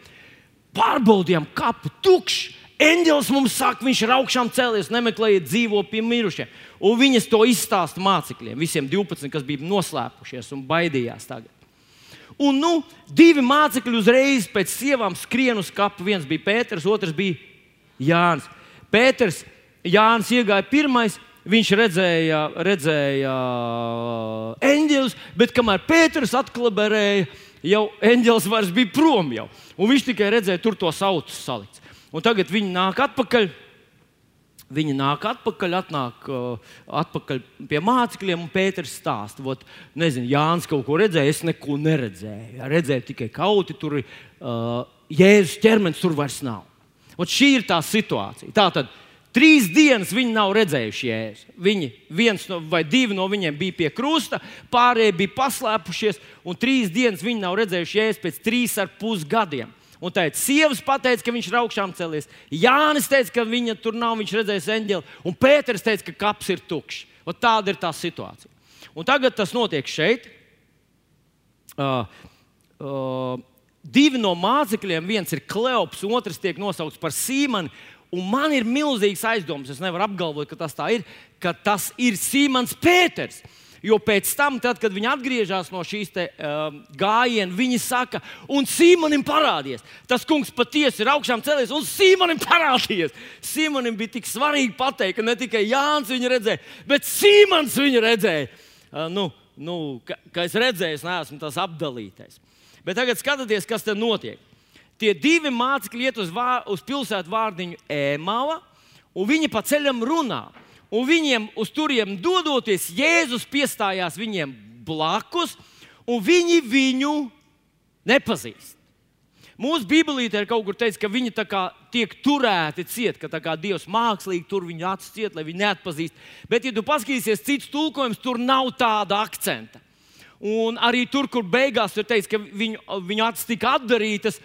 Pārbaudījām kapu, tukšs! Eņģelis mums saka, viņš ir augšām cēlies, nemeklējiet dzīvo pie mirušiem. Un viņas to izstāsta mācekļiem, visiem 12, kas bija noslēpušies un baidījās tagad. Un nu, divi mācekļi uzreiz pēc sievām skrien uz kapu. Viens bija Pēters, otrs bija Jānis. Pēters, Jānis iegāja pirmais, viņš redzēja, redzēja eņģeļus, bet kamēr Pēters atklaberēja, jau eņģelis vairs bija prom. Jau. Un viņš tikai redzēja tur tos autus salikts. Un tagad viņi nāk atpakaļ. Viņi nāk atpakaļ, atnāk uh, atpakaļ pie mācekļiem, un Pēters stāsta, ka, nezinu, Jānis kaut ko redzēja, es neko neredzēju. Ja, redzēju tikai kauti, tur ir uh, Jēzus ķermenis, tur vairs nav. Un šī ir tā situācija. Tātad trīs dienas viņi nav redzējuši Jēzu. Viņi, viens no, vai divi no viņiem bija pie krusta, pārējie bija paslēpušies, un trīs dienas viņi nav redzējuši Jēzu pēc trīs ar pus gadiem. Un ir sievas pateica, ka viņš ir augšām cēlies. Jānis teica, ka viņa tur nav, viņš redzējis eņģeli. Un Pēters teica, ka kaps ir tukšs. Un tāda ir tā situācija. Un tagad tas notiek šeit. Uh, uh, divi no mācekļiem, viens ir Kleops, otrs tiek nosaukts par Sīmanu. Un man ir milzīgs aizdoms, es nevaru apgalvot, ka tas tā ir, ka tas ir Sīmans Pēters. Jo pēc tam, tad, kad viņi atgriežas no šīs te, uh, gājienas, viņi saka, un Sīmanim parādījies. Tas kungs patiesi ir augšām cēlies, un Sīmanim parādījies. Sīmanim bija tik svarīgi pateikt, ka ne tikai Jānis viņu redzēja, bet Sīmans viņu redzēja. Uh, nu, nu, ka, ka es redzēju, es neesmu tas apdalītais. Bet tagad skatieties, kas tur notiek. Tie divi mācekļi iet uz, vār, uz pilsētu vārdiņu Ēmava, un viņi pa ceļam runā un viņiem uz turiem dodoties, Jēzus piestājās viņiem blakus, un viņi viņu nepazīst. Mūsu Bībelīte ir kaut kur teicis, ka viņi tiek turēti ciet, ka Dievs mākslīgi tur viņu acis ciet, lai viņi neatpazīst. Bet, ja tu paskatīsies citus tulkojumus, tur nav tāda akcenta. Un arī tur, kur beigās ir teikts, ka viņu, viņu acis tika atdarītas,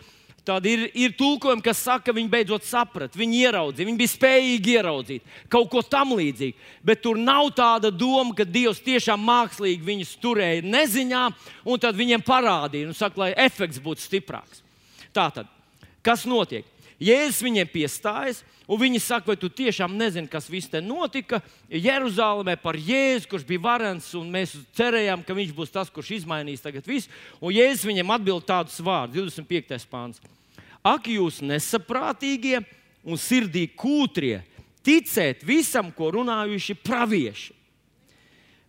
Tad ir, ir tulkojumi, kas saka, ka viņi beidzot saprata, viņi ieraudzīja, viņi bija spējīgi ieraudzīt kaut ko tam līdzīgu. Bet tur nav tāda doma, ka Dievs tiešām mākslīgi viņus turēja neziņā, un tad viņiem parādīja, un saka, lai efekts būtu stiprāks. Tātad, kas notiek? Jēzus viņiem piestājas, un viņi saka, vai tu tiešām nezini, kas viss te notika Jeruzalemē par Jēzu, kurš bija varens, un mēs cerējām, ka viņš būs tas, kurš izmainīs tagad visu. Un Jēzus viņiem atbild tādus vārdus, 25. pāns. Ak, jūs nesaprātīgie un sirdī kūtrie, ticēt visam, ko runājuši pravieši.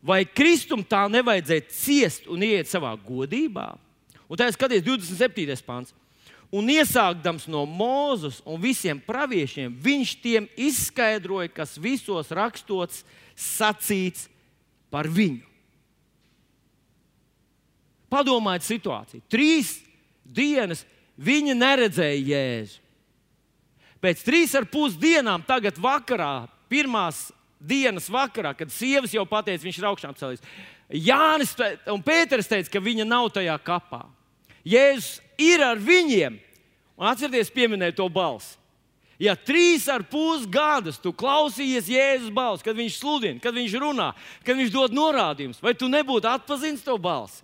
Vai Kristum tā nevajadzēja ciest un iet savā godībā? Un tā ir skaties 27. pāns. Un iesākdams no Mūzes un visiem praviešiem, viņš tiem izskaidroja, kas visos rakstos sacīts par viņu. Padomājiet, situāciju. Trīs dienas Viņi neredzēja Jēzu. Pēc trīs ar pus dienām, tagad vakarā, pirmās dienas vakarā, kad sievas jau pateica, viņš ir augšām cēlies. Jānis un Pēters teica, ka viņa nav tajā kapā. Jēzus ir ar viņiem. Un atcerieties, pieminēt to balsi. Ja trīs ar pus gadus tu klausījies Jēzus balsi, kad viņš sludina, kad viņš runā, kad viņš dod norādījumus, vai tu nebūtu atpazīstams to balsi?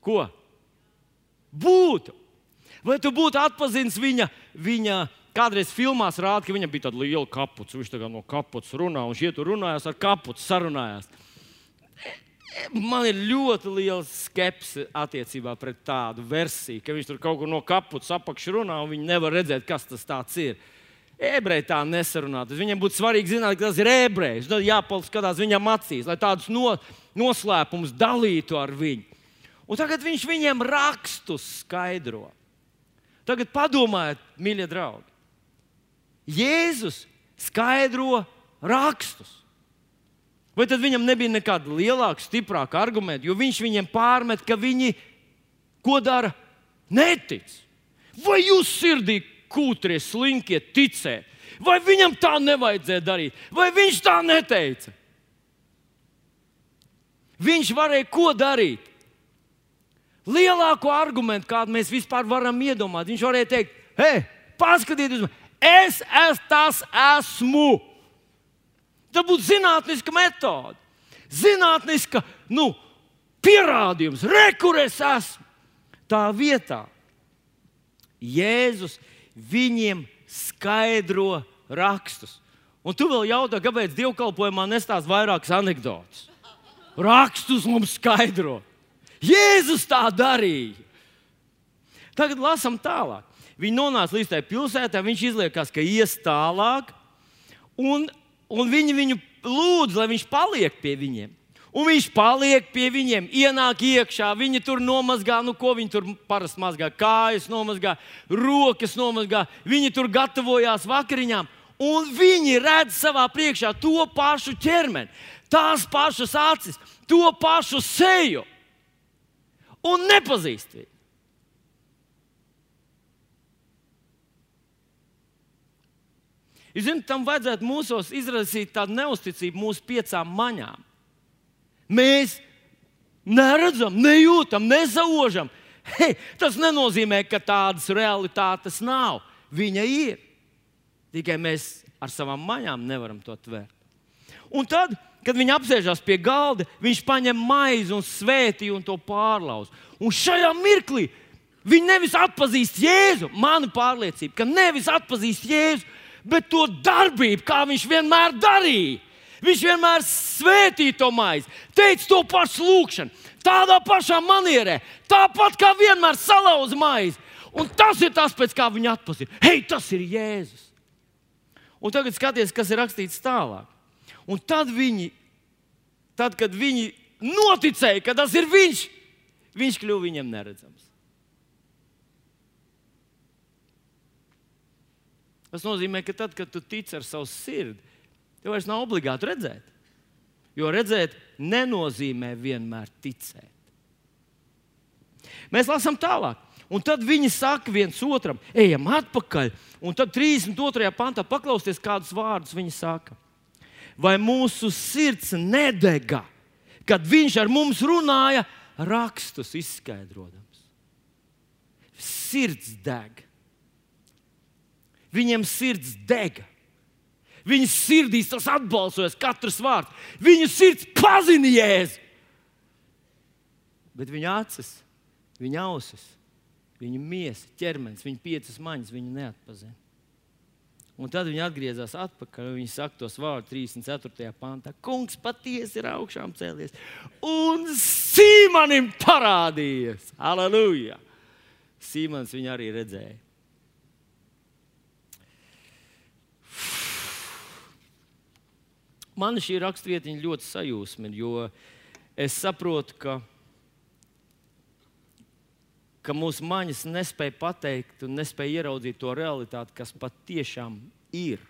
Ko? Būtu. Vai tu būtu atpazīstams viņa, viņa kādreiz filmās rāda, ka viņam bija tāda liela kapuca. Viņš tā no kapucas runā, un šie tur runājās ar kapucu, sarunājās. Man ir ļoti liela skepse attiecībā pret tādu versiju, ka viņš tur kaut kur no kapucas apakšā runā, un viņi nevar redzēt, kas tas ir. Ebreji tā nesarunā. Viņam būtu svarīgi zināt, ka tas ir ebrejs. Tad jāpaliek skatās viņam acīs, lai tādus no, noslēpumus dalītu ar viņu. Un tagad viņš viņiem rakstus skaidro. Tagad padomājiet, mīļie draugi. Jēzus skaidro rakstus. Vai tad viņam nebija nekāda lielāka, stiprāka argumenta, jo viņš viņiem pārmet, ka viņi ko dara? Netic. Vai jūs sirdī kūtrie, slinkie ticēt? Vai viņam tā nevajadzēja darīt? Vai viņš tā neteica? Viņš varēja ko darīt? lielāko argumentu, kādu mēs vispār varam iedomāt. Viņš varēja teikt, hei, paskatieties, es es tas esmu. Tā būtu zinātniska metode, zinātniska nu, pierādījums, rekurors esmu. Tā vietā Jēzus viņiem skaidro rakstus. Un tu vēl jautā, kāpēc dievkalpojumā nestāsta vairākas anekdotas? Rakstus mums skaidro. Jēzus tā darīja. Tagad lasām tālāk. Viņi nonāca līdz tai pilsētai, viņš izliekās, ka ies tālāk, un, un viņi viņu lūdz, lai viņš paliek pie viņiem. Un viņš paliek pie viņiem, ienāk iekšā. Viņi tur nomazgā, nu, ko viņi tur parasti mazgā. Kājas nomazgā, rokas nomazgā. Viņi tur gatavojās vakariņām. Un viņi redz savā priekšā to pašu ķermeni, tās pašas acis, to pašu seju. Un nepazīst viņu. Jūs zināt, tam vajadzētu mūsos izraisīt tādu neusticību mūsu piecām maņām. Mēs neredzam, nejūtam, nezaužam. Hei, tas nenozīmē, ka tādas realitātes nav. Viņa ir. Tikai mēs ar savām maņām nevaram to tvērt. Un tad, kad viņi apsēžās pie galda, viņš paņem maizi un svētīju un to pārlauz. Un šajā mirklī viņi nevis atpazīst Jēzu, mana pārliecība, ka nevis atpazīst Jēzu, bet to darbību, kā viņš vienmēr darīja. Viņš vienmēr svētīja to maizi, teica to pašu lūgšanu, tādā pašā manierē, tāpat kā vienmēr salauza maizi. Un tas ir tas, pēc kā viņi atpazīst. Hei, tas ir Jēzus! Un tagad skaties, kas ir rakstīts tālāk. Un tad viņi, tad, kad viņi noticēja, ka tas ir viņš, viņš kļuva viņam neredzams. Tas nozīmē, ka tad, kad tu tici ar savu sirdi, tev vairs nav obligāti redzēt. Jo redzēt nenozīmē vienmēr ticēt. Mēs lasām tālāk. Un tad viņi saka viens otram, ejam atpakaļ. Un tad 32. pantā paklausieties, kādus vārdus viņi saka. Vai mūsu sirds nedega, kad viņš ar mums runāja, rakstus izskaidrojams? Sirds deg. Viņiem sirds dega. Viņas sirdīs tas atbalsojas, katrs vārds. Viņu sirds pazina jēzu. Bet viņa acis, viņa ausis, viņa miesa, ķermenis, viņa piecas maņas, viņa neatpazina. Un tad viņi atgriezās atpakaļ. Viņi saka tos vārdus 34. pantā. Kungs patiesi ir augšām cēlies un Sīmanim parādījies. Aleluja! Sīmans viņu arī redzēja. Man šī raksturvietiņa ļoti sajūsmina, jo es saprotu, ka, ka mūsu maņas nespēja pateikt un nespēja ieraudzīt to realitāti, kas patiešām ir,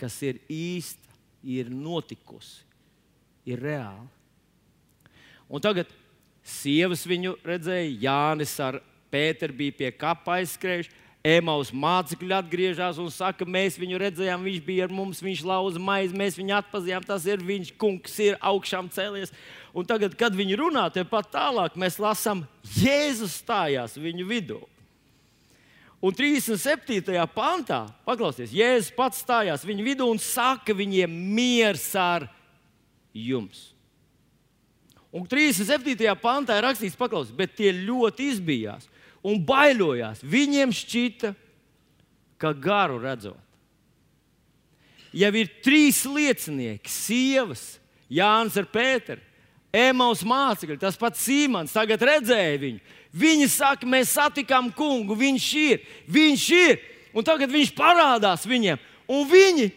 kas ir īsta, ir notikusi, ir reāla. Un tagad sievas viņu redzēja, Jānis ar Pēteru bija pie kapa aizskrējuši. Emaus mācekļi atgriežas un saka, mēs viņu redzējām, viņš bija ar mums, viņš lauza maizi, mēs viņu atpazījām. Tas ir viņš, kungs, ir augšām cēlies. Un tagad, kad viņi runā, tepat tālāk mēs lasām, Jēzus stājās viņu vidū. Un 37. pantā, paklausieties, Jēzus pats stājās viņu vidū un saka viņiem, miers ar jums. Un 37. pantā ir rakstīts, paklausieties, bet tie ļoti izbijās un baidījās. Viņiem šķita, ka garu redzot. Jau ir trīs liecinieki, sievas, Jānis ar Pēteru, Emaus mācekļi, tas pats Sīmans, tagad redzēja viņu. Viņi saka, mēs satikām kungu, viņš ir, viņš ir, un tagad viņš parādās viņiem. Un viņi,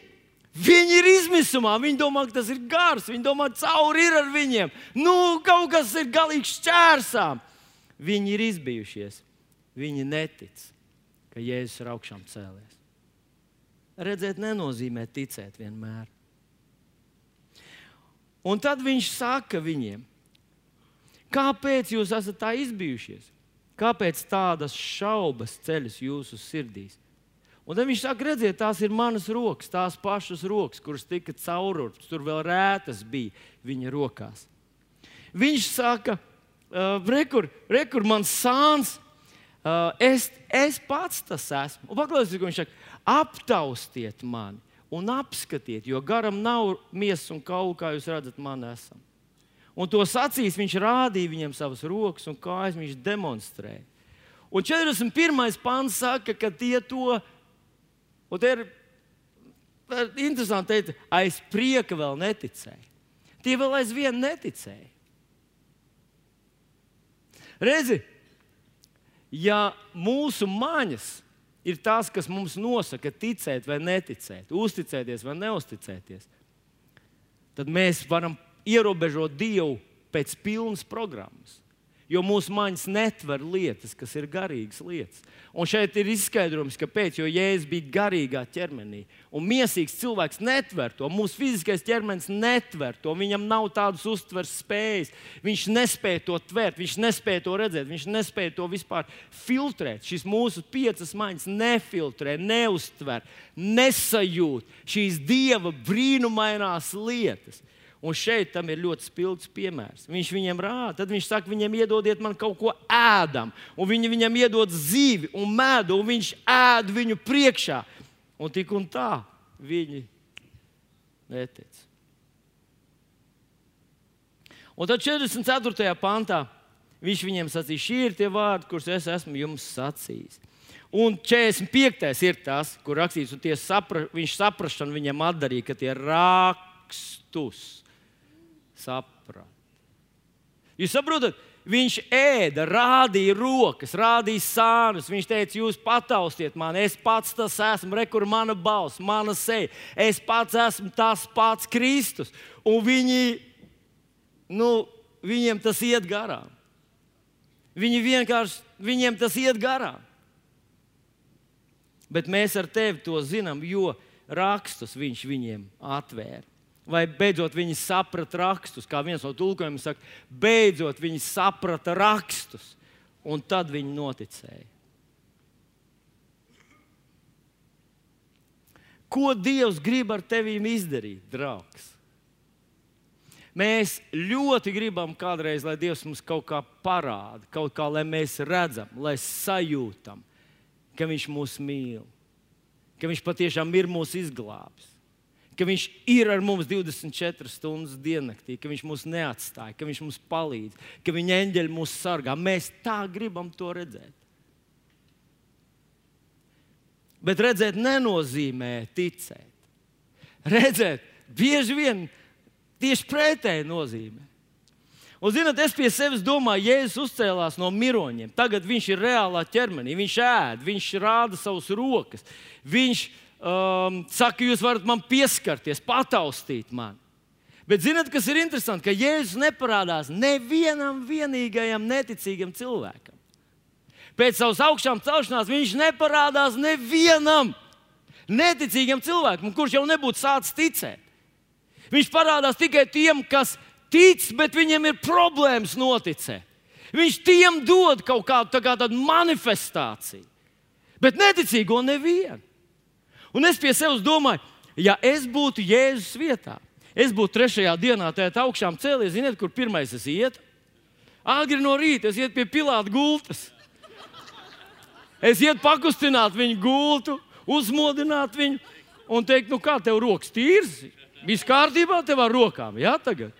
viņi ir izmisumā, viņi domā, ka tas ir gars, viņi domā, ka cauri ir ar viņiem. Nu, kaut kas ir galīgi šķērsām. Viņi ir izbijušies. Viņi netic, ka Jēzus ir augšām cēlies. Redzēt nenozīmē ticēt vienmēr. Un tad viņš saka viņiem, kāpēc jūs esat tā izbijušies? Kāpēc tādas šaubas ceļas jūsu sirdīs? Un tad viņš saka, redziet, tās ir manas rokas, tās pašas rokas, kuras tika caururtas, tur vēl rētas bija viņa rokās. Viņš saka, rekur, rekur man sāns, Uh, es, es pats tas esmu. Un paklausieties, ko viņš saka, aptaustiet mani un apskatiet, jo garam nav miesas un kaulu, kā jūs redzat, man esam. Un to sacīs viņš rādīja viņam savas rokas un kājas, viņš demonstrēja. Un 41. pāns saka, ka tie to, un te ir interesanti teikt, aiz prieka vēl neticēja. Tie vēl aizvien neticēja. Redzi, ja mūsu maņas ir tas, kas mums nosaka, ticēt vai neticēt, uzticēties vai neusticēties, tad mēs varam ierobežot Dievu pēc pilnas programmas. Jo mūsu maņas netver lietas, kas ir garīgas lietas. Un šeit ir izskaidrojums, kāpēc. Jo Jēzus bija garīgā ķermenī. Un mīsīgs cilvēks netver to. Mūsu fiziskais ķermenis netver to. Viņam nav tādas uztveres spējas. Viņš nespēja to tvert, viņš nespēja to redzēt, viņš nespēja to vispār filtrēt. Šīs mūsu piecas maņas nefiltrē, neuztver, nesajūt šīs dieva brīnumainās lietas. Un šeit tam ir ļoti spilgts piemērs. Viņš viņiem rāda, tad viņš saka, viņiem iedodiet man kaut ko ēdam, un viņi viņam iedod zīvi un medu, un viņš ēd viņu priekšā. Un tik un tā viņi netic. Un tad 44. pantā viņš viņiem sacīja, šie ir tie vārdi, kurus es esmu jums sacījis. Un 45. ir tas, kur rakstīts, un sapra, viņš saprašanu viņam atdarīja, ka tie rakstus saprat. Jūs saprotat, viņš ēda, rādīja rokas, rādīja sānus. Viņš teica, jūs pataustiet mani, es pats tas esmu, re, kur mana balss, mana seja. Es pats esmu tas pats Kristus. Un viņi, nu, viņiem tas iet garām. Viņi vienkārši, viņiem tas iet garām. Bet mēs ar tevi to zinām, jo rakstus viņš viņiem atvēra vai beidzot viņi saprata rakstus, kā viens no tulkojumiem saka, beidzot viņi saprata rakstus, un tad viņi noticēja. Ko Dievs grib ar tevi izdarīt, draugs? Mēs ļoti gribam kādreiz, lai Dievs mums kaut kā parāda, kaut kā lai mēs redzam, lai sajūtam, ka Viņš mūs mīl, ka Viņš patiešām ir mūsu izglābis ka Viņš ir ar mums 24 stundas diennaktī, ka Viņš mūs neatstāja, ka Viņš mums palīdz, ka Viņa eņģeļi mūs sargā. Mēs tā gribam to redzēt. Bet redzēt nenozīmē ticēt. Redzēt bieži vien tieši pretēji nozīmē. Un, zinot, es pie sevis domāju, Jēzus uzcēlās no miroņiem. Tagad viņš ir reālā ķermenī, viņš ēd, viņš rāda savas rokas. Viņš ir um, saka, jūs varat man pieskarties, pataustīt mani. Bet zināt, kas ir interesanti, ka Jēzus neparādās nevienam vienīgajam neticīgam cilvēkam. Pēc savas augšām celšanās viņš neparādās nevienam neticīgam cilvēkam, kurš jau nebūtu sācis ticēt. Viņš parādās tikai tiem, kas tic, bet viņiem ir problēmas noticēt. Viņš tiem dod kaut kādu kā manifestāciju, bet neticīgo nevienu. Un es pie sevis domāju, ja es būtu Jēzus vietā, es būtu trešajā dienā tādā augšām cēlies, ziniet, kur pirmais es ietu? Agri no rīta es ietu pie Pilāta gultas. Es ietu pakustināt viņu gultu, uzmodināt viņu un teikt, nu kā tev rokas tīrs? Viss kārtībā tev ar rokām, jā, tagad.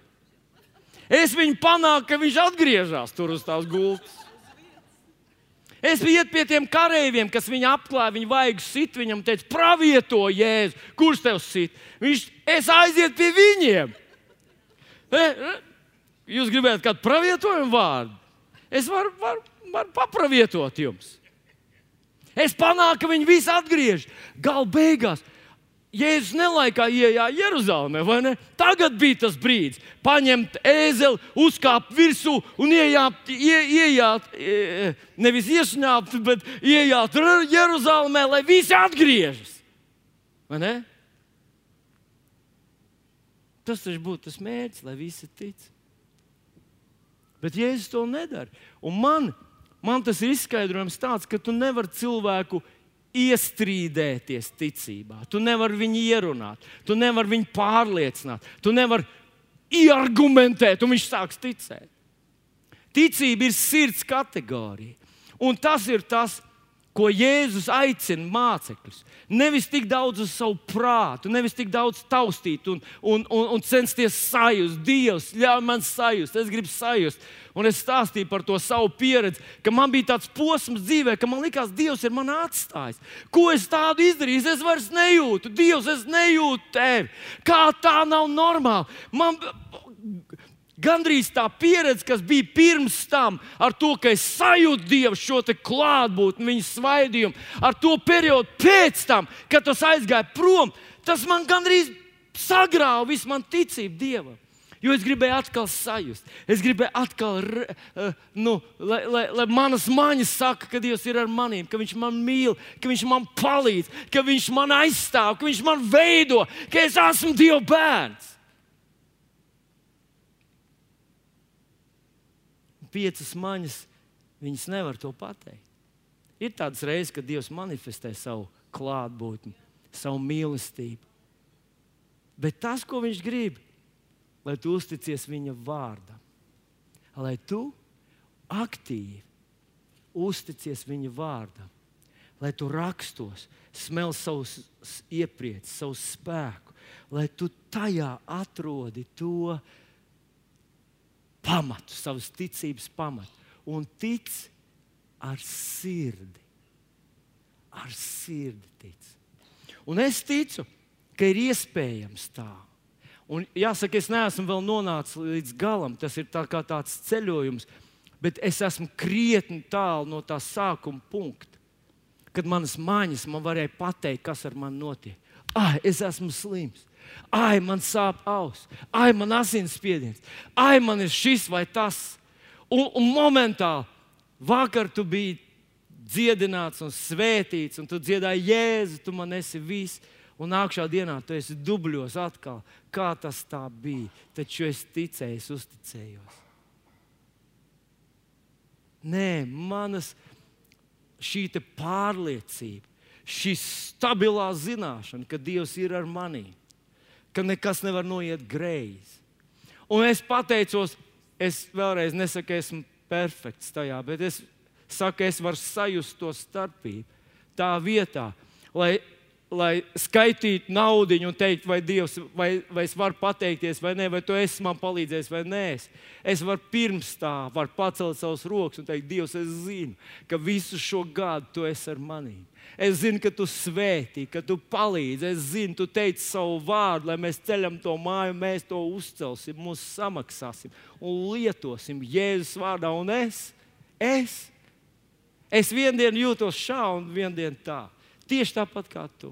Es viņu panāku, ka viņš atgriežas tur uz tās gultas. Es biju pie tiem kareiviem, kas viņu apklāja, viņa vajag sit viņam, teica, pravieto jēzu, kurš tev sit? Viņš, es aizietu pie viņiem. Jūs gribētu kādu pravietojumu vārdu? Es varu, varu, varu papravietot jums. Es panāku, ka viņi visi atgriežas. Galu beigās Jēzus nelaikā ienāca Jeruzalemē, vai ne? Tagad bija tas brīdis, paņemt ēzeli, uzkāpt virsū un ienākt, ie, ienākt nevis iesņāpt, bet ienākt Jeruzalemē, lai visi atgriežas. Vai ne? Tas taču būtu tas mērķis, lai visi tic. Bet Jēzus to nedara. Un man, man tas ir izskaidrojums tāds, ka tu nevari cilvēku izdarīt iestrīdēties ticībā. Tu nevari viņu ierunāt, tu nevari viņu pārliecināt, tu nevari ieargumentēt, un viņš sāks ticēt. Ticība ir sirds kategorija. Un tas ir tas, ko Jēzus aicina mācekļus. Nevis tik daudz uz savu prātu, nevis tik daudz taustīt un, un, un, un censties sajust. Dievs, ļauj man sajust, es gribu sajust. Un es stāstīju par to savu pieredzi, ka man bija tāds posms dzīvē, ka man likās, Dievs ir man atstājis. Ko es tādu izdarīju? Es vairs nejūtu, Dievs, es nejūtu tevi. Kā tā nav normāli? Man, Gandrīz tā pieredze, kas bija pirms tam, ar to, ka es sajūtu Dievu šo klātbūtni, viņa svaidījumu, ar to periodu pēc tam, kad tas aizgāja prom, tas man gandrīz sagrāva visu manu ticību Dievam. Jo es gribēju atkal sajust, es gribēju atkal, uh, nu, lai, lai, lai manas maņas saka, ka Dievs ir ar maniem, ka Viņš man mīl, ka Viņš man palīdz, ka Viņš man aizstāv, ka Viņš man veido, ka es esmu Dieva bērns. Piecas maņas, viņas nevar to pateikt. Ir tādas reizes, kad Dievs manifestē savu klātbūtni, savu mīlestību. Bet tas, ko Viņš grib, lai tu uzticies viņa vārdam, lai tu aktīvi uzticies viņa vārdam, lai tu rakstos, smel savus iepriecus, savu spēku, lai tu tajā atrodi to pamatu, savas ticības pamatu un tic ar sirdi. Ar sirdi tic. Un es ticu, ka ir iespējams tā. Un jāsaka, es neesmu vēl nonācis līdz galam. Tas ir tā tāds ceļojums, bet es esmu krietni tālu no tā sākuma punkta, kad manas mājas man varēja pateikt, kas ar mani notiek. Ah, es esmu slims. Ai, man sāp auss, ai, man asinsspiediens, ai, man ir šis vai tas. Un, un momentāli vakar tu biji dziedināts un svētīts, un tu dziedāji, Jēzu, tu man esi viss un nākamā dienā tu esi dubļos atkal. Kā tas tā bija? Taču es ticēju, es uzticējos. Nē, manas šī pārliecība, šī stabilā zināšana, ka Dievs ir ar mani, ka nekas nevar noiet greizi. Un es pateicos, es vēlreiz nesaku, esmu perfekts tajā, bet es saku, es varu sajust to starpību. Tā vietā, lai lai skaitītu naudu un teikt, vai Dievs, vai, vai es varu pateikties, vai nē, vai tu esi man palīdzējis, vai nē. Es varu pirms tā var pacelt savus rokas un teikt, Dievs, es zinu, ka visu šo gadu tu esi ar mani. Es zinu, ka tu svētī, ka tu palīdzi. Es zinu, tu teici savu vārdu, lai mēs ceļam to māju, mēs to uzcelsim, mūsu samaksāsim un lietosim Jēzus vārdā. Un es, es, es vienu dienu jūtos šā un vienu dienu tā. Tieši tāpat kā tu.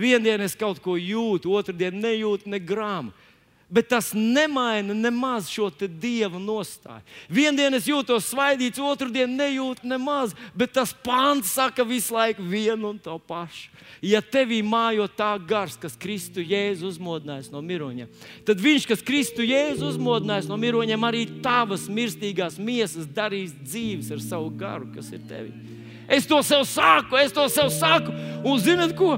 Vienu dienu es kaut ko jūtu, otru dienu nejūtu ne grāmatu. Bet tas nemaina nemaz šo dieva nostāju. Vienu es jūtos svaidīts, otru dienu nejūtu nemaz, bet tas pāns saka visu laiku vienu un to pašu. Ja tevī mājo tā gars, kas Kristu Jēzu uzmodinājis no miroņiem, tad viņš, kas Kristu Jēzu uzmodinājis no miroņiem, arī tavas mirstīgās miesas darīs dzīves ar savu garu, kas ir tevī. Es to sev saku, es to sev saku. Un zinat ko?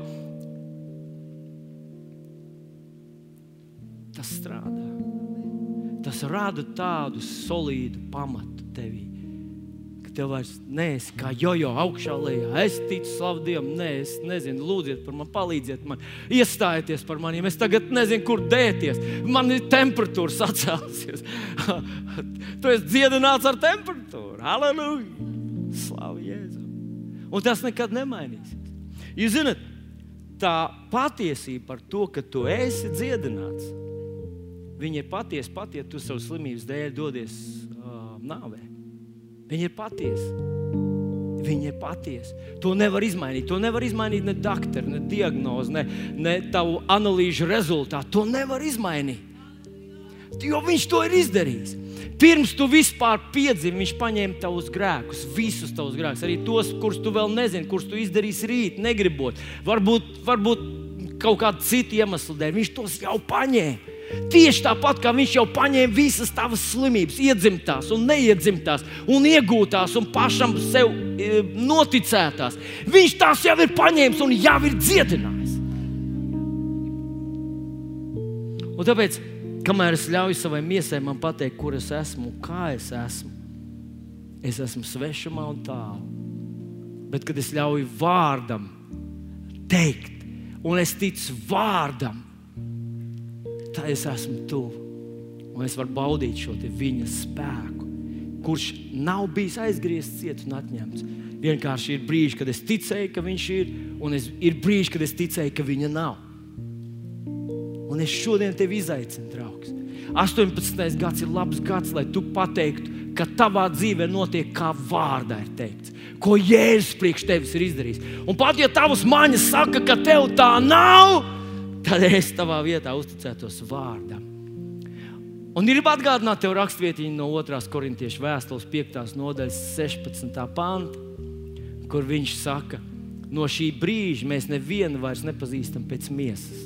Tas strādā. Tas rada tādu solīdu pamatu tevī. Tev vairs neesi kā jojo augšā lejā. Es ticu, slavu Dievam, nē, es nezinu, lūdziet par mani, palīdziet man, iestājieties par maniem. Es tagad nezinu, kur dēties. Man ir temperatūra sacēlusies. tu esi dziedināts ar temperatūru. Halleluja! Slavu Jēzu! Un tas nekad nemainīsies. Jūs zināt, tā patiesība par to, ka tu esi dziedināts, viņa ir patiesa pat, ja tu savu slimības dēļ dodies uh, nāvē. Viņa ir patiesa. Viņa ir patiesa. To nevar izmainīt. To nevar izmainīt ne doktori, ne diagnoze, ne, ne tavu analīžu rezultātu. To nevar izmainīt. Jo viņš to ir izdarījis. Pirms tu vispār piedzimi, viņš paņēma tavus grēkus, visus tavus grēkus, arī tos, kurus tu vēl nezini, kurus tu izdarīsi rīt, negribot. Varbūt, varbūt kaut kāda cita iemesla dēļ. Viņš tos jau paņēma. Tieši tāpat kā viņš jau paņēma visas tavas slimības, iedzimtās un neiedzimtās, un iegūtās un pašam sev e, noticētās. Viņš tās jau ir paņēmis un jau ir dziedinājis. Un tāpēc Kamēr es ļauju savai miesai man pateikt, kur es esmu un kā es esmu, es esmu svešumā un tālu. Bet, kad es ļauju vārdam teikt, un es ticu vārdam, tad es esmu tuvu. Un es varu baudīt šo viņa spēku, kurš nav bijis aizgriezts, ciets un atņemts. Vienkārši ir brīži, kad es ticēju, ka viņš ir, un es, ir brīži, kad es ticēju, ka viņa nav. Un es šodien tevi izaicinu, draugs. 18. gads ir labs gads, lai tu pateiktu, ka tavā dzīvē notiek kā vārdā ir teikts, ko Jēzus priekš tevis ir izdarījis. Un pat ja tavs maņas saka, ka tev tā nav, tad es tavā vietā uzticētos vārdam. Un gribu atgādināt tev rakstvietiņu no 2. korintiešu vēstules 5. nodaļas 16. panta, kur viņš saka, no šī brīža mēs nevienu vairs nepazīstam pēc miesas.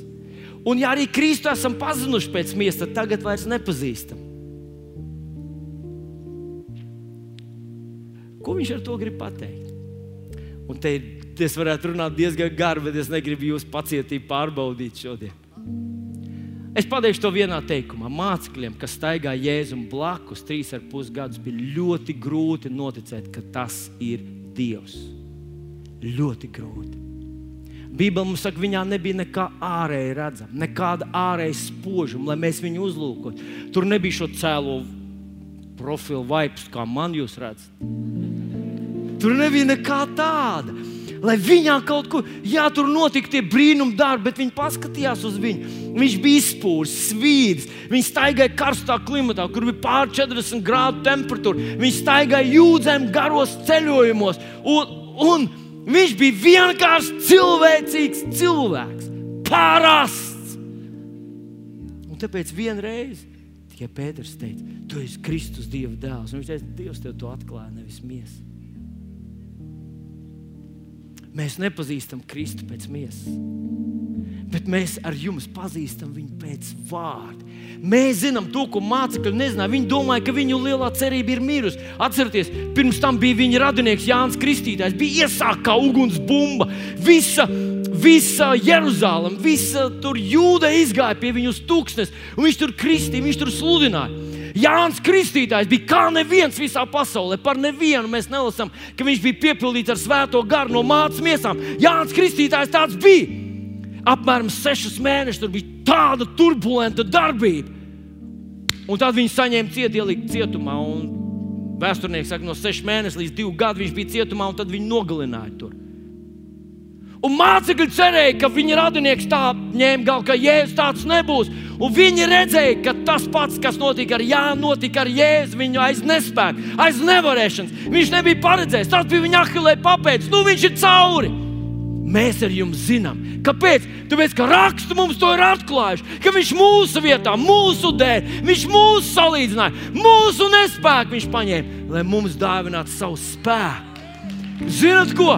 Un, ja arī Kristu esam pazinuši pēc miesas, tad tagad vairs nepazīstam. Ko viņš ar to grib pateikt? Un te es varētu runāt diezgan gari, bet es negribu jūsu pacietību pārbaudīt šodien. Es pateikšu to vienā teikumā. Mācekļiem, kas staigāja Jēzum blakus trīs ar pus gadus, bija ļoti grūti noticēt, ka tas ir Dievs. Ļoti grūti. Bībelē mums saka, viņā nebija nekā ārēji redzama, nekāda ārēja spožuma, lai mēs viņu uzlūkotu. Tur nebija šo cēlo profilu vaips, kā man jūs redzat. Tur nebija nekā tāda. Lai viņā kaut kur, jā, tur notika tie brīnumi darbi, bet viņi paskatījās uz viņu. Viņš bija izpūris, svīdis, viņš staigāja karstā klimatā, kur bija pār 40 grādu temperatūra. Viņš staigāja jūdzēm garos ceļojumos, un, un viņš bija vienkārši cilvēcīgs cilvēks, parasts. Un tāpēc vienreiz tikai Pēters teica, tu esi Kristus Dieva dēls. Un viņš teica, Dievs tev to atklāja, nevis miesa. Mēs nepazīstam Kristu pēc miesas, bet mēs ar jums pazīstam viņu pēc vārda. Mēs zinām to, ko mācekļi nezināja. Viņi domāja, ka viņu lielā cerība ir mirusi. Atcerieties, pirms tam bija viņa radinieks Jānis Kristītājs, bija iesākta kā ugunsbumba. Visa visa Jeruzalem, visa tur jūda izgāja pie viņu uz tūkstnes, un viņš tur kristīja, viņš tur sludināja. Jānis Kristītājs bija kā neviens visā pasaulē. Par nevienu mēs nelasām, ka viņš bija piepildīts ar svēto garu no mācības miesām. Jānis Kristītājs tāds bija. Apmēram sešus mēnešus tur bija tāda turbulenta darbība. Un tad viņi saņēma cietu, ielikt cietumā. Vēsturnieks saka, no sešiem mēnešiem līdz diviem gadiem viņš bija cietumā, un tad viņi nogalināja tur. Un mācekļi cerēja, ka viņa radinieks tā ņēma galvu, ka Jēzus tāds nebūs. Un viņi redzēja, ka tas pats, kas notika ar Jānu, notika ar Jēzu, viņu aiz nespēku, aiz nevarēšanas. Viņš nebija paredzējis, tas bija viņa ahilē papēdis, nu viņš ir cauri. Mēs ar jums zinām, kāpēc? Tāpēc, ka rakstu mums to ir atklājuši, ka viņš mūsu vietā, mūsu dēļ, viņš mūsu salīdzināja, mūsu nespēku viņš paņēma, lai mums dāvinātu savu spēku. Zinat ko?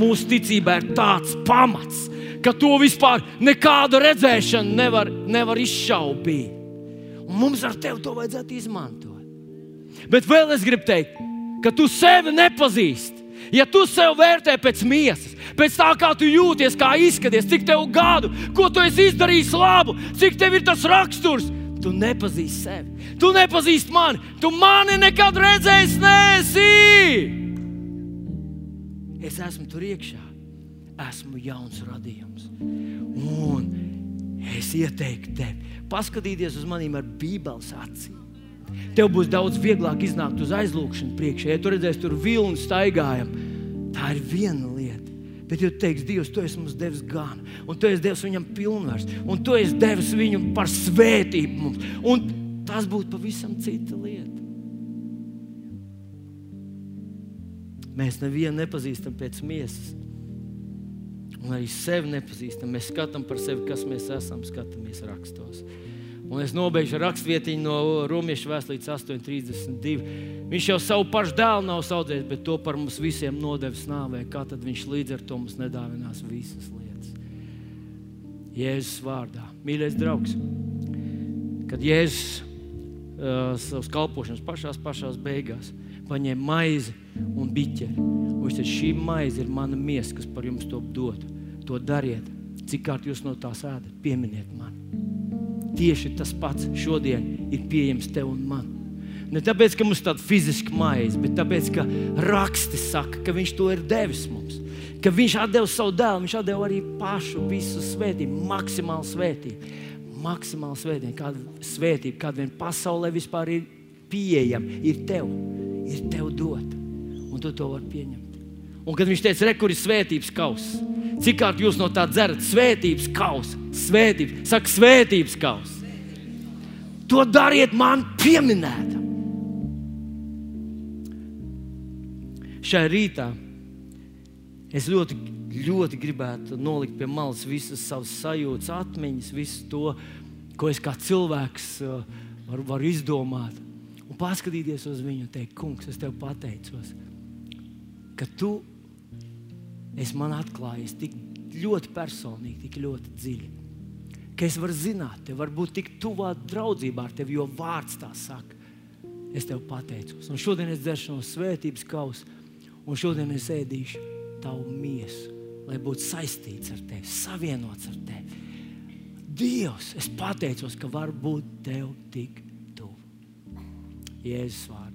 mūsu ticībā ir tāds pamats, ka to vispār nekāda redzēšana nevar, nevar izšaubīt. Un mums ar tevi to vajadzētu izmantot. Bet vēl es gribu teikt, ka tu sevi nepazīsti. Ja tu sev vērtē pēc miesas, pēc tā, kā tu jūties, kā izskaties, cik tev gadu, ko tu esi izdarījis labu, cik tev ir tas raksturs, tu nepazīsti sevi. Tu nepazīsti mani, tu mani nekad redzējis, nesi. Es esmu tur iekšā, esmu jauns radījums. Un es ieteiktu tev, paskatīties uz maniem ar Bībeles acīm. Tev būs daudz vieglāk iznākt uz aizlūgšanu priekšā. Ja tu redzēsi, tur vilni staigājam, tā ir viena lieta. Bet, ja tu teiksi, Dievs, tu esi mums devis gan, un tu esi devis viņam pilnvars, un tu esi devis viņu par svētību mums, un tas būtu pavisam cita lieta. Mēs nevienu nepazīstam pēc miesas. Un arī sevi nepazīstam. Mēs skatām par sevi, kas mēs esam, skatāmies rakstos. Un es nobeigšu rakstvietiņu no Romas vēstures 8,32. Viņš jau savu pašu dēlu nav audzējis, bet to par mums visiem nodevis nāvē. Kā tad viņš līdz ar to mums nedāvinās visas lietas? Jēzus vārdā. Mīļais draugs, kad Jēzus uh, savas kalpošanas pašās, pašās beigās paņēma maizi un biķeri. Un viņš teica, šī maize ir mana miesa, kas par jums to dod. To dariet. Cik kārt jūs no tās ēdat, pieminiet man. Tieši tas pats šodien ir pieejams tev un man. Ne tāpēc, ka mums ir tāda fiziska maize, bet tāpēc, ka raksti saka, ka viņš to ir devis mums. Ka viņš deva savu dēlu, viņš deva arī pašu visu svētību, maksimālu svētību. Maksimāli svētība, kāda svētība, kāda vien pasaulē vispār ir pieejama, ir tev ir tev dota, un tu to vari pieņemt. Un kad viņš teica, re, kur ir svētības kausa, cik kārt jūs no tā dzerat? Svētības kausa, svētības, saka, svētības kausa. To dariet man pieminētam. Šai rītā Es ļoti, ļoti gribētu nolikt pie malas visas savas sajūtas, atmiņas, visu to, ko es kā cilvēks uh, varu, varu izdomāt. Paskatīties uz viņu un teikt, Kungs, es tev pateicos, ka tu esi man atklājies tik ļoti personīgi, tik ļoti dziļi. Ka es varu zināt, te var būt tik tuvā draudzībā ar tevi, jo vārds tā saka. Es tev pateicos. Un šodien es dzeršu no svētības kausa, un šodien es ēdīšu tavu miesu, lai būtu saistīts ar tevi, savienots ar tevi. Dievs, es pateicos, ka var būt tev tik tuvu. Jēzus vārds.